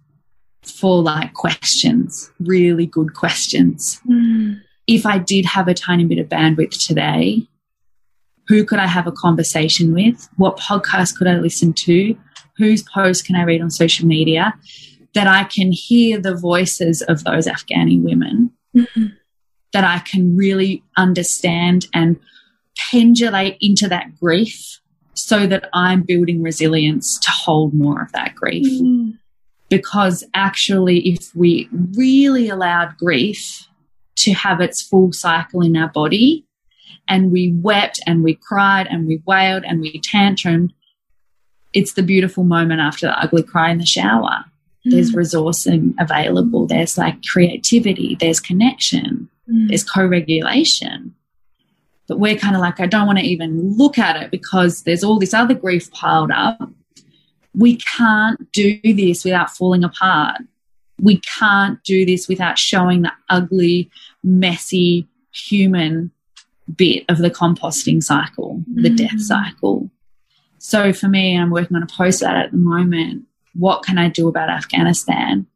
for like questions, really good questions. Mm. If I did have a tiny bit of bandwidth today, who could I have a conversation with? What podcast could I listen to? whose post can I read on social media, that I can hear the voices of those Afghani women, mm-hmm. that I can really understand and pendulate into that grief so that I'm building resilience to hold more of that grief. Mm-hmm. Because actually, if we really allowed grief to have its full cycle in our body, and we wept and we cried and we wailed and we tantrumed, it's the beautiful moment after the ugly cry in the shower. Mm. There's resourcing available. There's like creativity. There's connection. Mm. There's co-regulation. But we're kind of like, I don't want to even look at it because there's all this other grief piled up. We can't do this without falling apart. We can't do this without showing the ugly, messy, human bit of the composting cycle, the mm. death cycle. So for me, I'm working on a post that at the moment. What can I do about Afghanistan?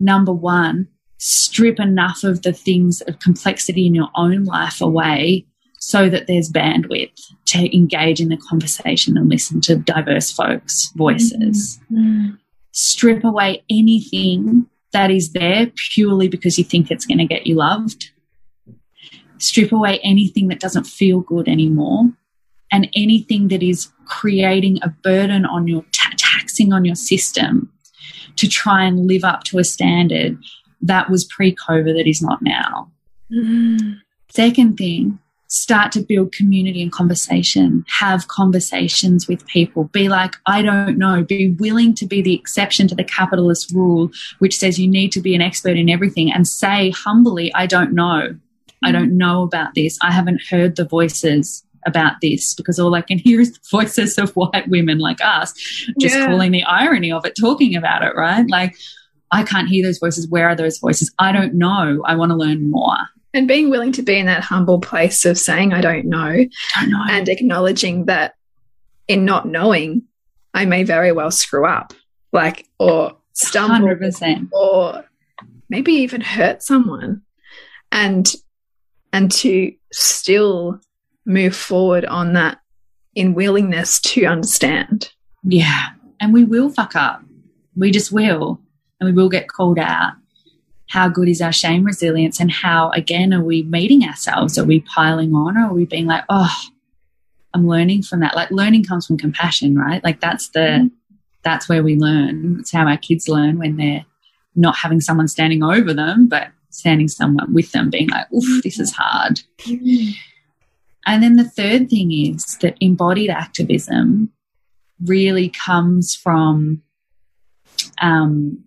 Number one, strip enough of the things of complexity in your own life away so that there's bandwidth to engage in the conversation and listen to diverse folks' voices. Mm-hmm. Strip away anything that is there purely because you think it's going to get you loved. Strip away anything that doesn't feel good anymore and anything that is creating a burden on your taxing on your system to try and live up to a standard that was pre-COVID that is not now. Mm. Second thing, start to build community and conversation. Have conversations with people. Be like, I don't know. Be willing to be the exception to the capitalist rule, which says you need to be an expert in everything and say humbly, I don't know. I mm. don't know about this. I haven't heard the voices about this because all I can [laughs] hear is the voices of white women like us just yeah. calling the irony of it, talking about it, right? Like, I can't hear those voices. Where are those voices? I don't know. I want to learn more. And being willing to be in that humble place of saying, I don't know, don't know. and acknowledging that in not knowing, I may very well screw up, like, or stumble, 100%. or maybe even hurt someone. And, and to still move forward on that in willingness to understand. Yeah. And we will fuck up. We just will. And we will get called out. How good is our shame resilience? And how, again, are we meeting ourselves? Are we piling on or are we being like, oh, I'm learning from that? Like, learning comes from compassion, right? Like, that's the, mm -hmm. that's where we learn. It's how our kids learn when they're not having someone standing over them, but standing someone with them, being like, oof, this is hard. Mm -hmm. And then the third thing is that embodied activism really comes from um,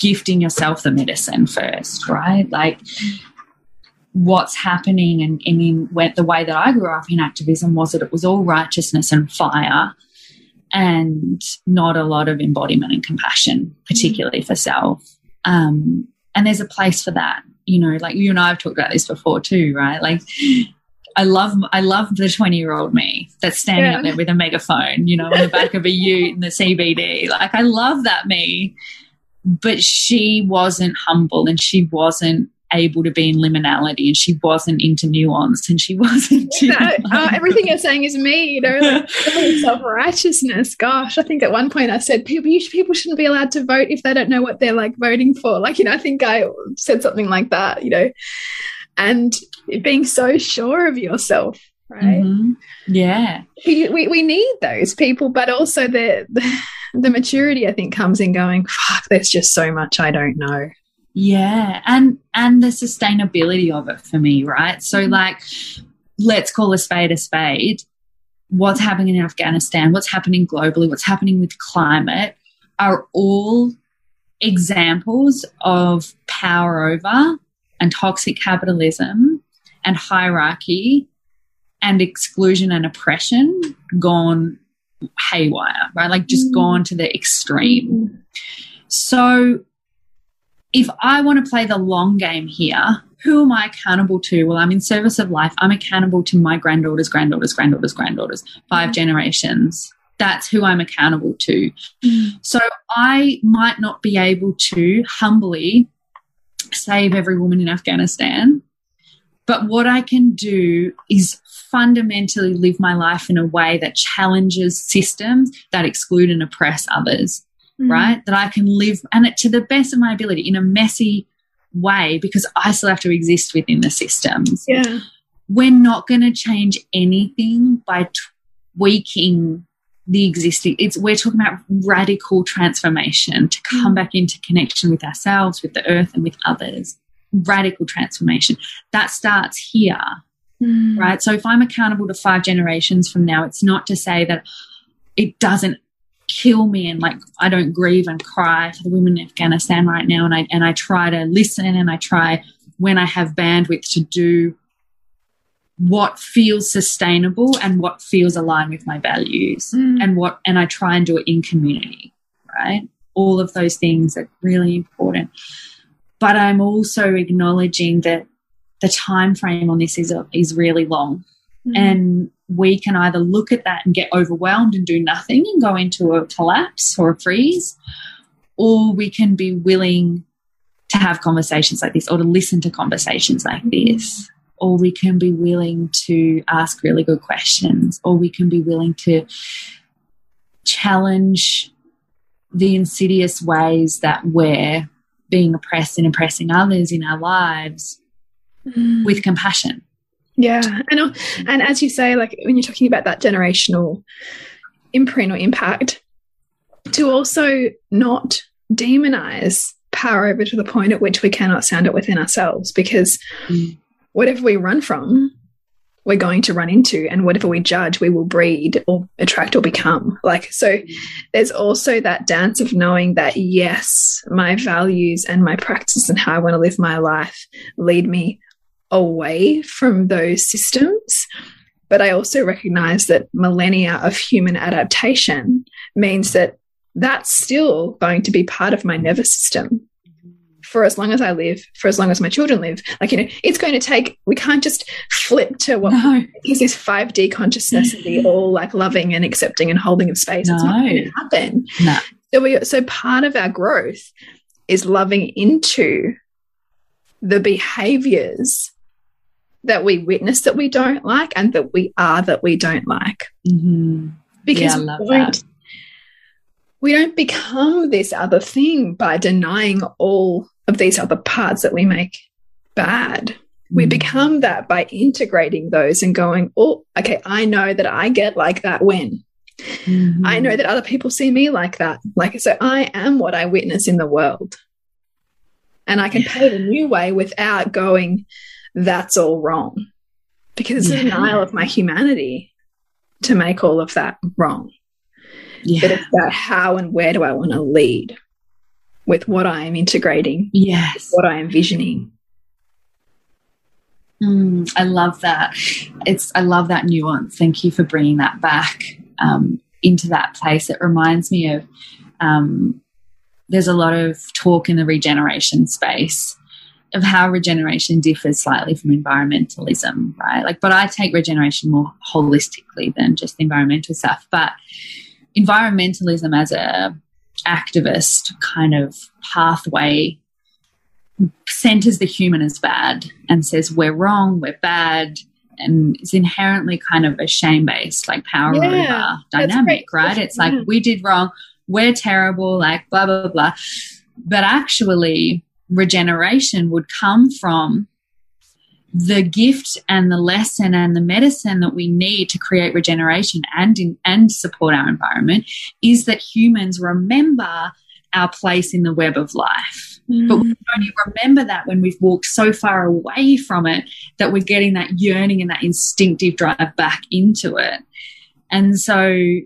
gifting yourself the medicine first, right? Like what's happening and, and in when, the way that I grew up in activism was that it was all righteousness and fire and not a lot of embodiment and compassion, particularly for self. Um, and there's a place for that, you know, like you and I have talked about this before too, right? Like I love I love the 20 year old me that's standing yeah. up there with a megaphone, you know, in the back of a ute in the CBD. Like I love that me. But she wasn't humble and she wasn't able to be in liminality and she wasn't into nuance and she [laughs] wasn't yeah, uh, everything you're saying is me you know like [laughs] self-righteousness. Gosh i think at one point i said people people shouldn't be allowed to vote if they don't know what they're like voting for. Like you know i think i said something like that you know and being so sure of yourself right? Mm -hmm. yeah. We, we, we need those people but also the, the the maturity i think comes in going fuck there's just so much i don't know. Yeah. And and the sustainability of it for me right? So mm-hmm. like let's call a spade a spade. What's happening in afghanistan what's happening globally what's happening with climate are all examples of power over and toxic capitalism and hierarchy and exclusion and oppression gone haywire, right? Like just mm. gone to the extreme. So if I want to play the long game here, who am I accountable to? Well, I'm in service of life. I'm accountable to my granddaughters, granddaughters, granddaughters, granddaughters, five mm. generations. That's who I'm accountable to. Mm. So I might not be able to humbly save every woman in Afghanistan. But what I can do is fundamentally live my life in a way that challenges systems that exclude and oppress others, mm. right? That I can live and it, to the best of my ability in a messy way because I still have to exist within the systems. Yeah. We're not going to change anything by tweaking the existing it's we're talking about radical transformation to come mm. back into connection with ourselves with the earth and with others radical transformation that starts here mm. right so if i'm accountable to five generations from now it's not to say that it doesn't kill me and like i don't grieve and cry for the women in afghanistan right now and i and i try to listen and i try when i have bandwidth to do what feels sustainable and what feels aligned with my values mm. and what and I try and do it in community right all of those things are really important but I'm also acknowledging that the time frame on this is is really long. Mm. and we can either look at that and get overwhelmed and do nothing and go into a collapse or a freeze or we can be willing to have conversations like this or to listen to conversations like this. Or we can be willing to ask really good questions, or we can be willing to challenge the insidious ways that we're being oppressed and oppressing others in our lives mm. with compassion. Yeah, and and as you say, like when you're talking about that generational imprint or impact, to also not demonize power over to the point at which we cannot sound it within ourselves, because mm whatever we run from, we're going to run into, and whatever we judge, we will breed or attract or become. Like, so there's also that dance of knowing that, yes, my values and my practice and how I want to live my life lead me away from those systems. But I also recognize that millennia of human adaptation means that that's still going to be part of my nervous system for as long as I live, for as long as my children live. Like, you know, it's going to take, we can't just flip to what no. is this 5D consciousness and be [laughs] all like loving and accepting and holding of space. No. It's not going to happen. No. So, we, so part of our growth is loving into the behaviors that we witness that we don't like and that we are that we don't like. Mm -hmm. Because yeah, we, don't, we don't become this other thing by denying all of these other parts that we make bad. We become that by integrating those and going, oh, okay, I know that I get like that when. Mm -hmm. I know that other people see me like that. Like, so I am what I witness in the world. And I can yeah. pay the new way without going, that's all wrong. Because it's yeah. a denial of my humanity to make all of that wrong. Yeah. But it's about how and where do I want to lead with what I am integrating, yes, what I am visioning. Mm, I love that. It's I love that nuance. Thank you for bringing that back um, into that place. It reminds me of um, there's a lot of talk in the regeneration space of how regeneration differs slightly from environmentalism, right? Like, but I take regeneration more holistically than just environmental stuff. But environmentalism as a activist kind of pathway centers the human as bad and says we're wrong, we're bad, and it's inherently kind of a shame based, like power yeah, over dynamic, right? It's yeah. like we did wrong, we're terrible, like blah, blah, blah. But actually, regeneration would come from the gift and the lesson and the medicine that we need to create regeneration and in, and support our environment is that humans remember our place in the web of life. Mm. But we only remember that when we've walked so far away from it that we're getting that yearning and that instinctive drive back into it. And so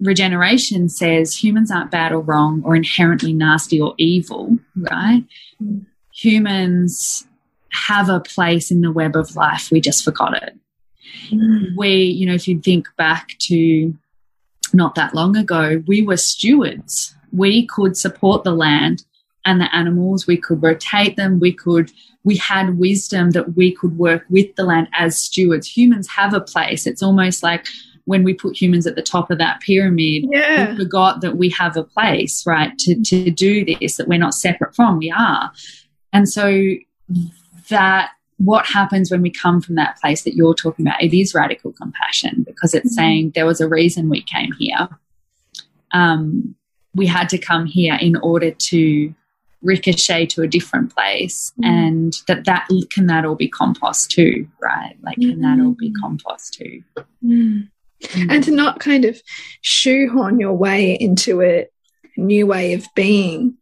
regeneration says humans aren't bad or wrong or inherently nasty or evil, right? Mm. Humans have a place in the web of life. We just forgot it. Mm. We, you know, if you think back to not that long ago, we were stewards. We could support the land and the animals. We could rotate them. We could, we had wisdom that we could work with the land as stewards. Humans have a place. It's almost like when we put humans at the top of that pyramid, yeah. we forgot that we have a place, right, to, to do this, that we're not separate from, we are. And so that what happens when we come from that place that you're talking about, it is radical compassion because it's mm -hmm. saying there was a reason we came here. Um, we had to come here in order to ricochet to a different place mm. and that that can that all be compost too right like can that all be mm. compost too mm. And to not kind of shoehorn your way into a new way of being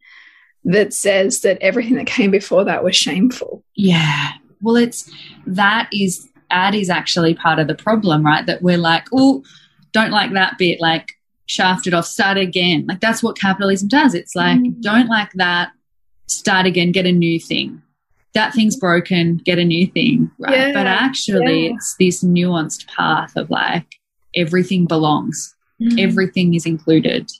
that says that everything that came before that was shameful. Yeah. Well, it's that is that is actually part of the problem, right? That we're like, oh, don't like that bit, like shafted off, start again. Like that's what capitalism does. It's like, mm. don't like that, start again, get a new thing. That thing's broken, get a new thing, right? Yeah, but actually, yeah. it's this nuanced path of like everything belongs, mm. everything is included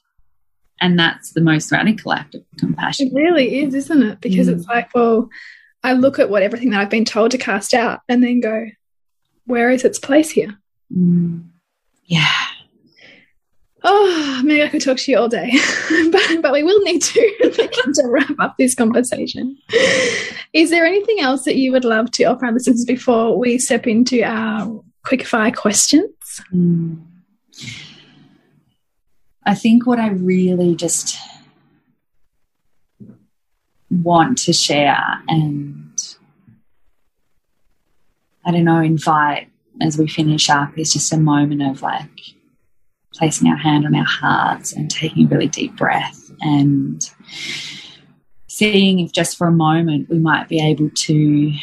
and that's the most radical act of compassion. It really is, isn't it? Because mm. it's like, well, I look at what everything that I've been told to cast out and then go, where is its place here? Mm. Yeah. Oh, maybe I could talk to you all day, [laughs] but, but we will need to, [laughs] to wrap up this conversation. Is there anything else that you would love to offer our listeners before we step into our quick fire Mm. I think what I really just want to share and I don't know, invite as we finish up is just a moment of like placing our hand on our hearts and taking a really deep breath and seeing if just for a moment we might be able to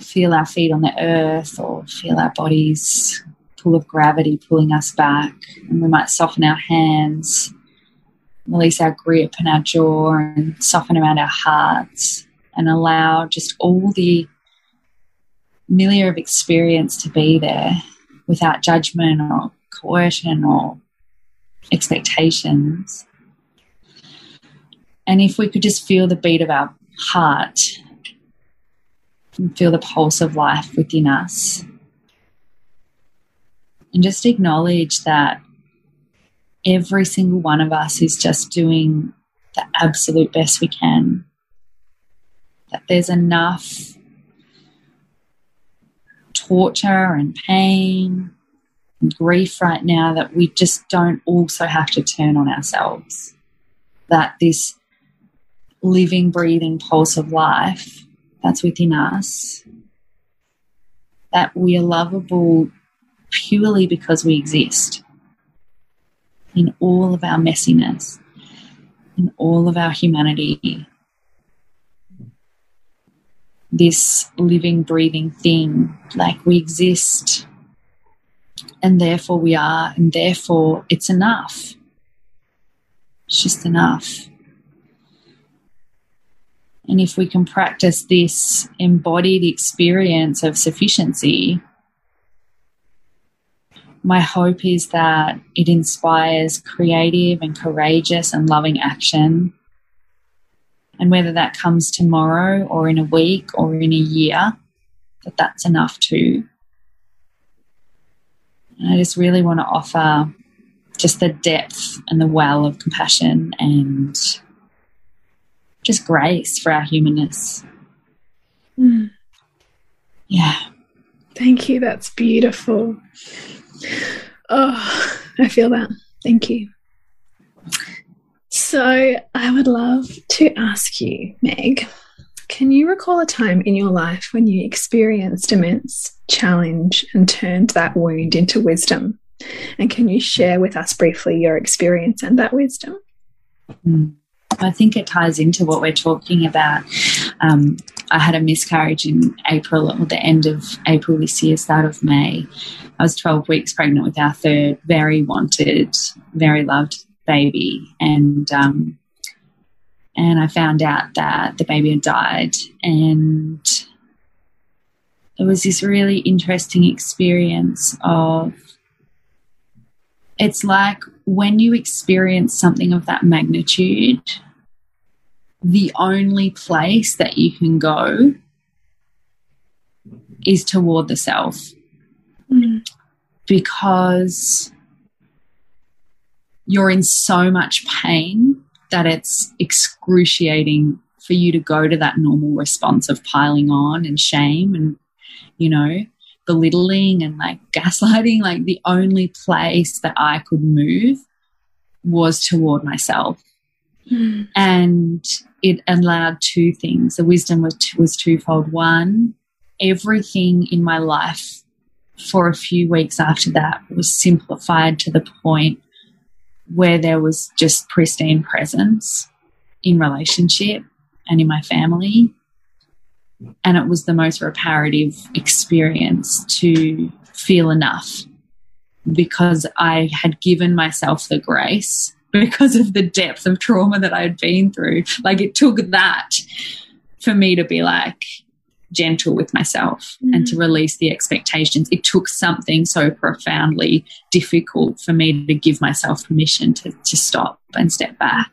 feel our feet on the earth or feel our bodies pull of gravity pulling us back. And we might soften our hands, release our grip and our jaw, and soften around our hearts, and allow just all the milieu of experience to be there without judgment or coercion or expectations. And if we could just feel the beat of our heart and feel the pulse of life within us, and just acknowledge that every single one of us is just doing the absolute best we can. That there's enough torture and pain and grief right now that we just don't also have to turn on ourselves. That this living, breathing pulse of life that's within us, that we are lovable purely because we exist in all of our messiness, in all of our humanity. This living, breathing thing, like we exist, and therefore we are, and therefore it's enough. It's just enough. And if we can practice this embodied experience of sufficiency, my hope is that it inspires creative and courageous and loving action. And whether that comes tomorrow or in a week or in a year, that that's enough too. And I just really want to offer just the depth and the well of compassion and just grace for our humanness. Mm. Yeah. Thank you. That's beautiful. Oh, I feel that. Thank you. So, I would love to ask you, Meg, can you recall a time in your life when you experienced immense challenge and turned that wound into wisdom? And can you share with us briefly your experience and that wisdom? Mm. I think it ties into what we're talking about. Um, I had a miscarriage in April, or the end of April this year, start of May. I was 12 weeks pregnant with our third, very wanted, very loved baby, and um, and I found out that the baby had died, and it was this really interesting experience of. It's like when you experience something of that magnitude, the only place that you can go is toward the self. Mm. Because you're in so much pain that it's excruciating for you to go to that normal response of piling on and shame and, you know, belittling and like [laughs] gaslighting. Like the only place that I could move was toward myself. Mm. And it allowed two things. The wisdom was, was twofold. One, everything in my life for a few weeks after that was simplified to the point where there was just pristine presence in relationship and in my family. And it was the most reparative experience to feel enough because I had given myself the grace because of the depth of trauma that I had been through. Like it took that for me to be like gentle with myself mm. and to mm. release the expectations. It took something so profoundly difficult for me to give myself permission to, to stop and step back.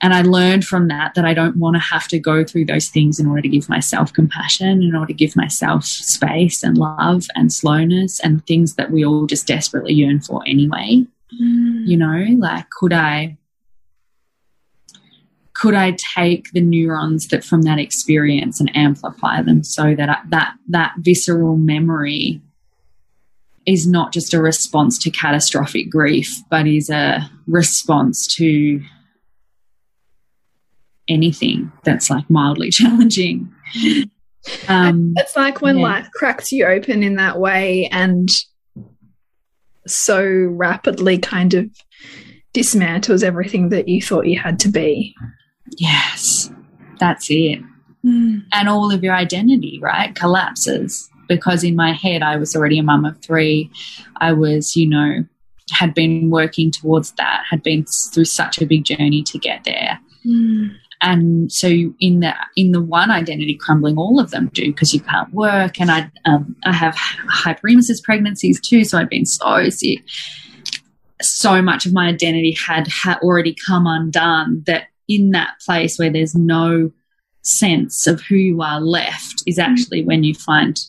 And I learned from that that I don't want to have to go through those things in order to give myself compassion, in order to give myself space and love and slowness and things that we all just desperately yearn for anyway. Mm. You know, like could I could I take the neurons that from that experience and amplify them so that I, that that visceral memory is not just a response to catastrophic grief, but is a response to anything that's like mildly [laughs] challenging. [laughs] Um, it's like when yeah. life cracks you open in that way and so rapidly kind of dismantles everything that you thought you had to be. Yes, that's it. Mm. And all of your identity, right, collapses because in my head, I was already a mum of three. I was, you know, had been working towards that, had been through such a big journey to get there. Mm and so in the in the one identity crumbling, all of them do because you can't work. And I um, I have hyperemesis pregnancies too, so I've been so sick. So much of my identity had, had already come undone that in that place where there's no sense of who you are left is mm. actually when you find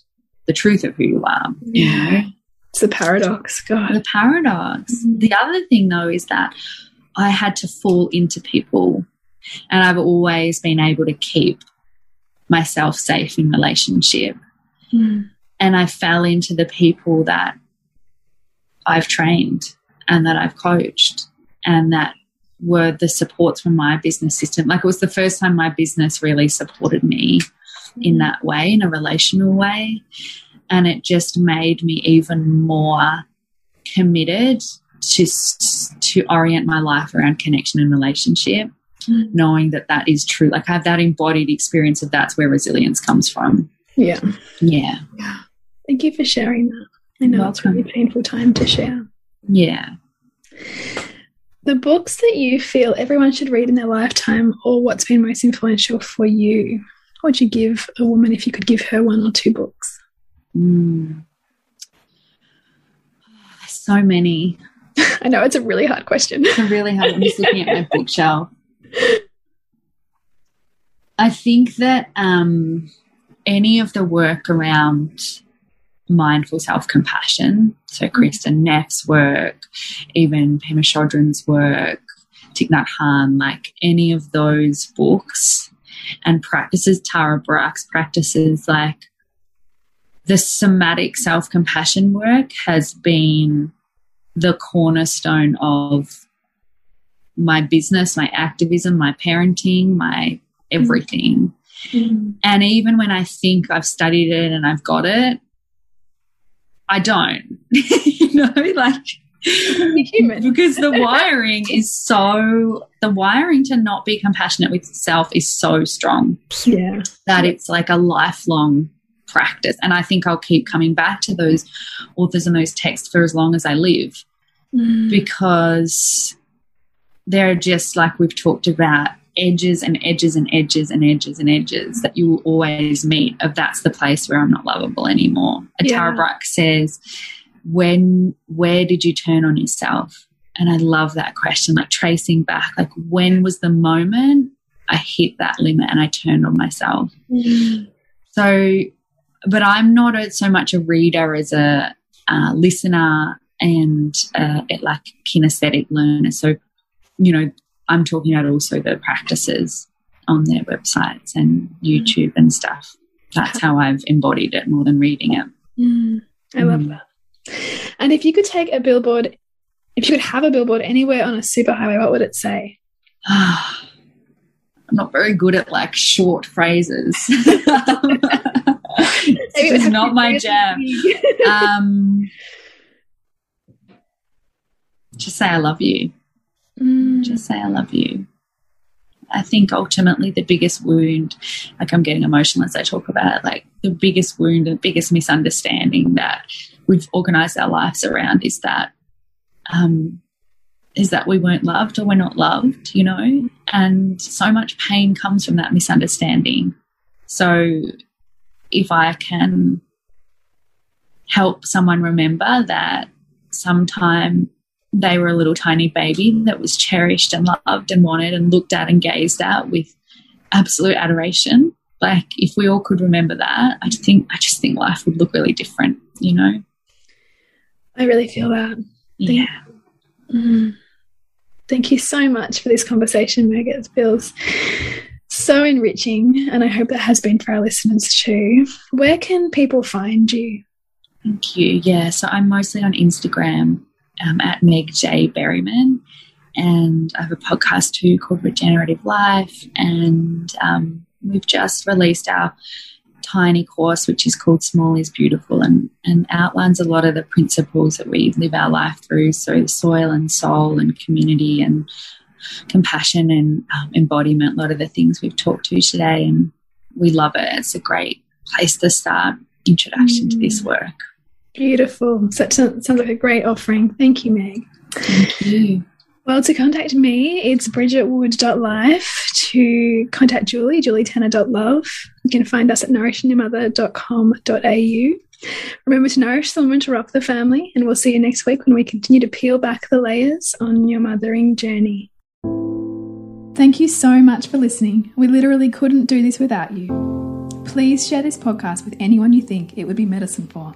the truth of who you are. Yeah. You know? It's the paradox. God. The paradox. Mm -hmm. The other thing, though, is that I had to fall into people, and I've always been able to keep myself safe in relationship. Mm. And I fell into the people that I've trained and that I've coached and that were the supports from my business system. Like it was the first time my business really supported me in that way, in a relational way. And it just made me even more committed to, to orient my life around connection and relationship, mm. knowing that that is true. Like I have that embodied experience of that's where resilience comes from. Yeah. Yeah. Yeah. Thank you for sharing that. I know it's a really painful time to share. Yeah. The books that you feel everyone should read in their lifetime, or what's been most influential for you, what would you give a woman if you could give her one or two books? Mm. so many. [laughs] I know it's a really hard question. It's a really hard. I'm just looking at my [laughs] bookshelf. I think that um, any of the work around mindful self-compassion. So mm-hmm. Neff's work, even Pema Chodron's work, Thich Nhat Hanh, like any of those books and practices, Tara Brach's practices, like the somatic self-compassion work has been the cornerstone of my business, my activism, my parenting, my everything. Mm -hmm. And even when I think I've studied it and I've got it, I don't. [laughs] you know, like human. because the [laughs] wiring is so the wiring to not be compassionate with self is so strong. Yeah. That it's like a lifelong practice. And I think I'll keep coming back to those authors and those texts for as long as I live. Mm. Because they're just like we've talked about edges and edges and edges and edges and edges that you will always meet of that's the place where I'm not lovable anymore. Yeah. Tara Brach says, when, where did you turn on yourself? And I love that question, like tracing back, like when was the moment I hit that limit and I turned on myself? Mm. So, but I'm not a, so much a reader as a uh, listener and uh, like kinesthetic learner. So, you know, I'm talking about also the practices on their websites and YouTube and stuff. That's how I've embodied it more than reading it. Mm, I love mm. that. And if you could take a billboard, if you could have a billboard anywhere on a superhighway, what would it say? [sighs] I'm not very good at like short phrases. [laughs] it's just not my jam. um, just say I love you. Mm. Just say, I love you. I think ultimately the biggest wound, like I'm getting emotional as I talk about it, like the biggest wound, the biggest misunderstanding that we've organized our lives around is that, um, is that we weren't loved or we're not loved, you know? And so much pain comes from that misunderstanding. So if I can help someone remember that sometime they were a little tiny baby that was cherished and loved and wanted and looked at and gazed at with absolute adoration. Like if we all could remember that, I think I just think life would look really different, you know. I really feel that. Yeah. Mm. Thank you so much for this conversation, Meg. It feels so enriching, and I hope that has been for our listeners too. Where can people find you? Thank you. Yeah, so I'm mostly on Instagram um, at Meg J. Berryman. And I have a podcast too called Regenerative Life. And um, we've just released our tiny course, which is called Small is Beautiful, and, and outlines a lot of the principles that we live our life through. So, soil and soul, and community, and compassion, and um, embodiment, a lot of the things we've talked to today. And we love it. It's a great place to start introduction mm. to this mm. work. Beautiful. Such sounds like a great offering. Thank you, Meg. Thank you. Well, to contact me, it's bridgetwood.life. To contact Julie, julietanner.love. You can find us at nourishingyourmother.com.au. Remember to nourish the woman to rock the family, and we'll see you next week when we continue to peel back the layers on your mothering journey. Thank you so much for listening. We literally couldn't do this without you. Please share this podcast with anyone you think it would be medicine for.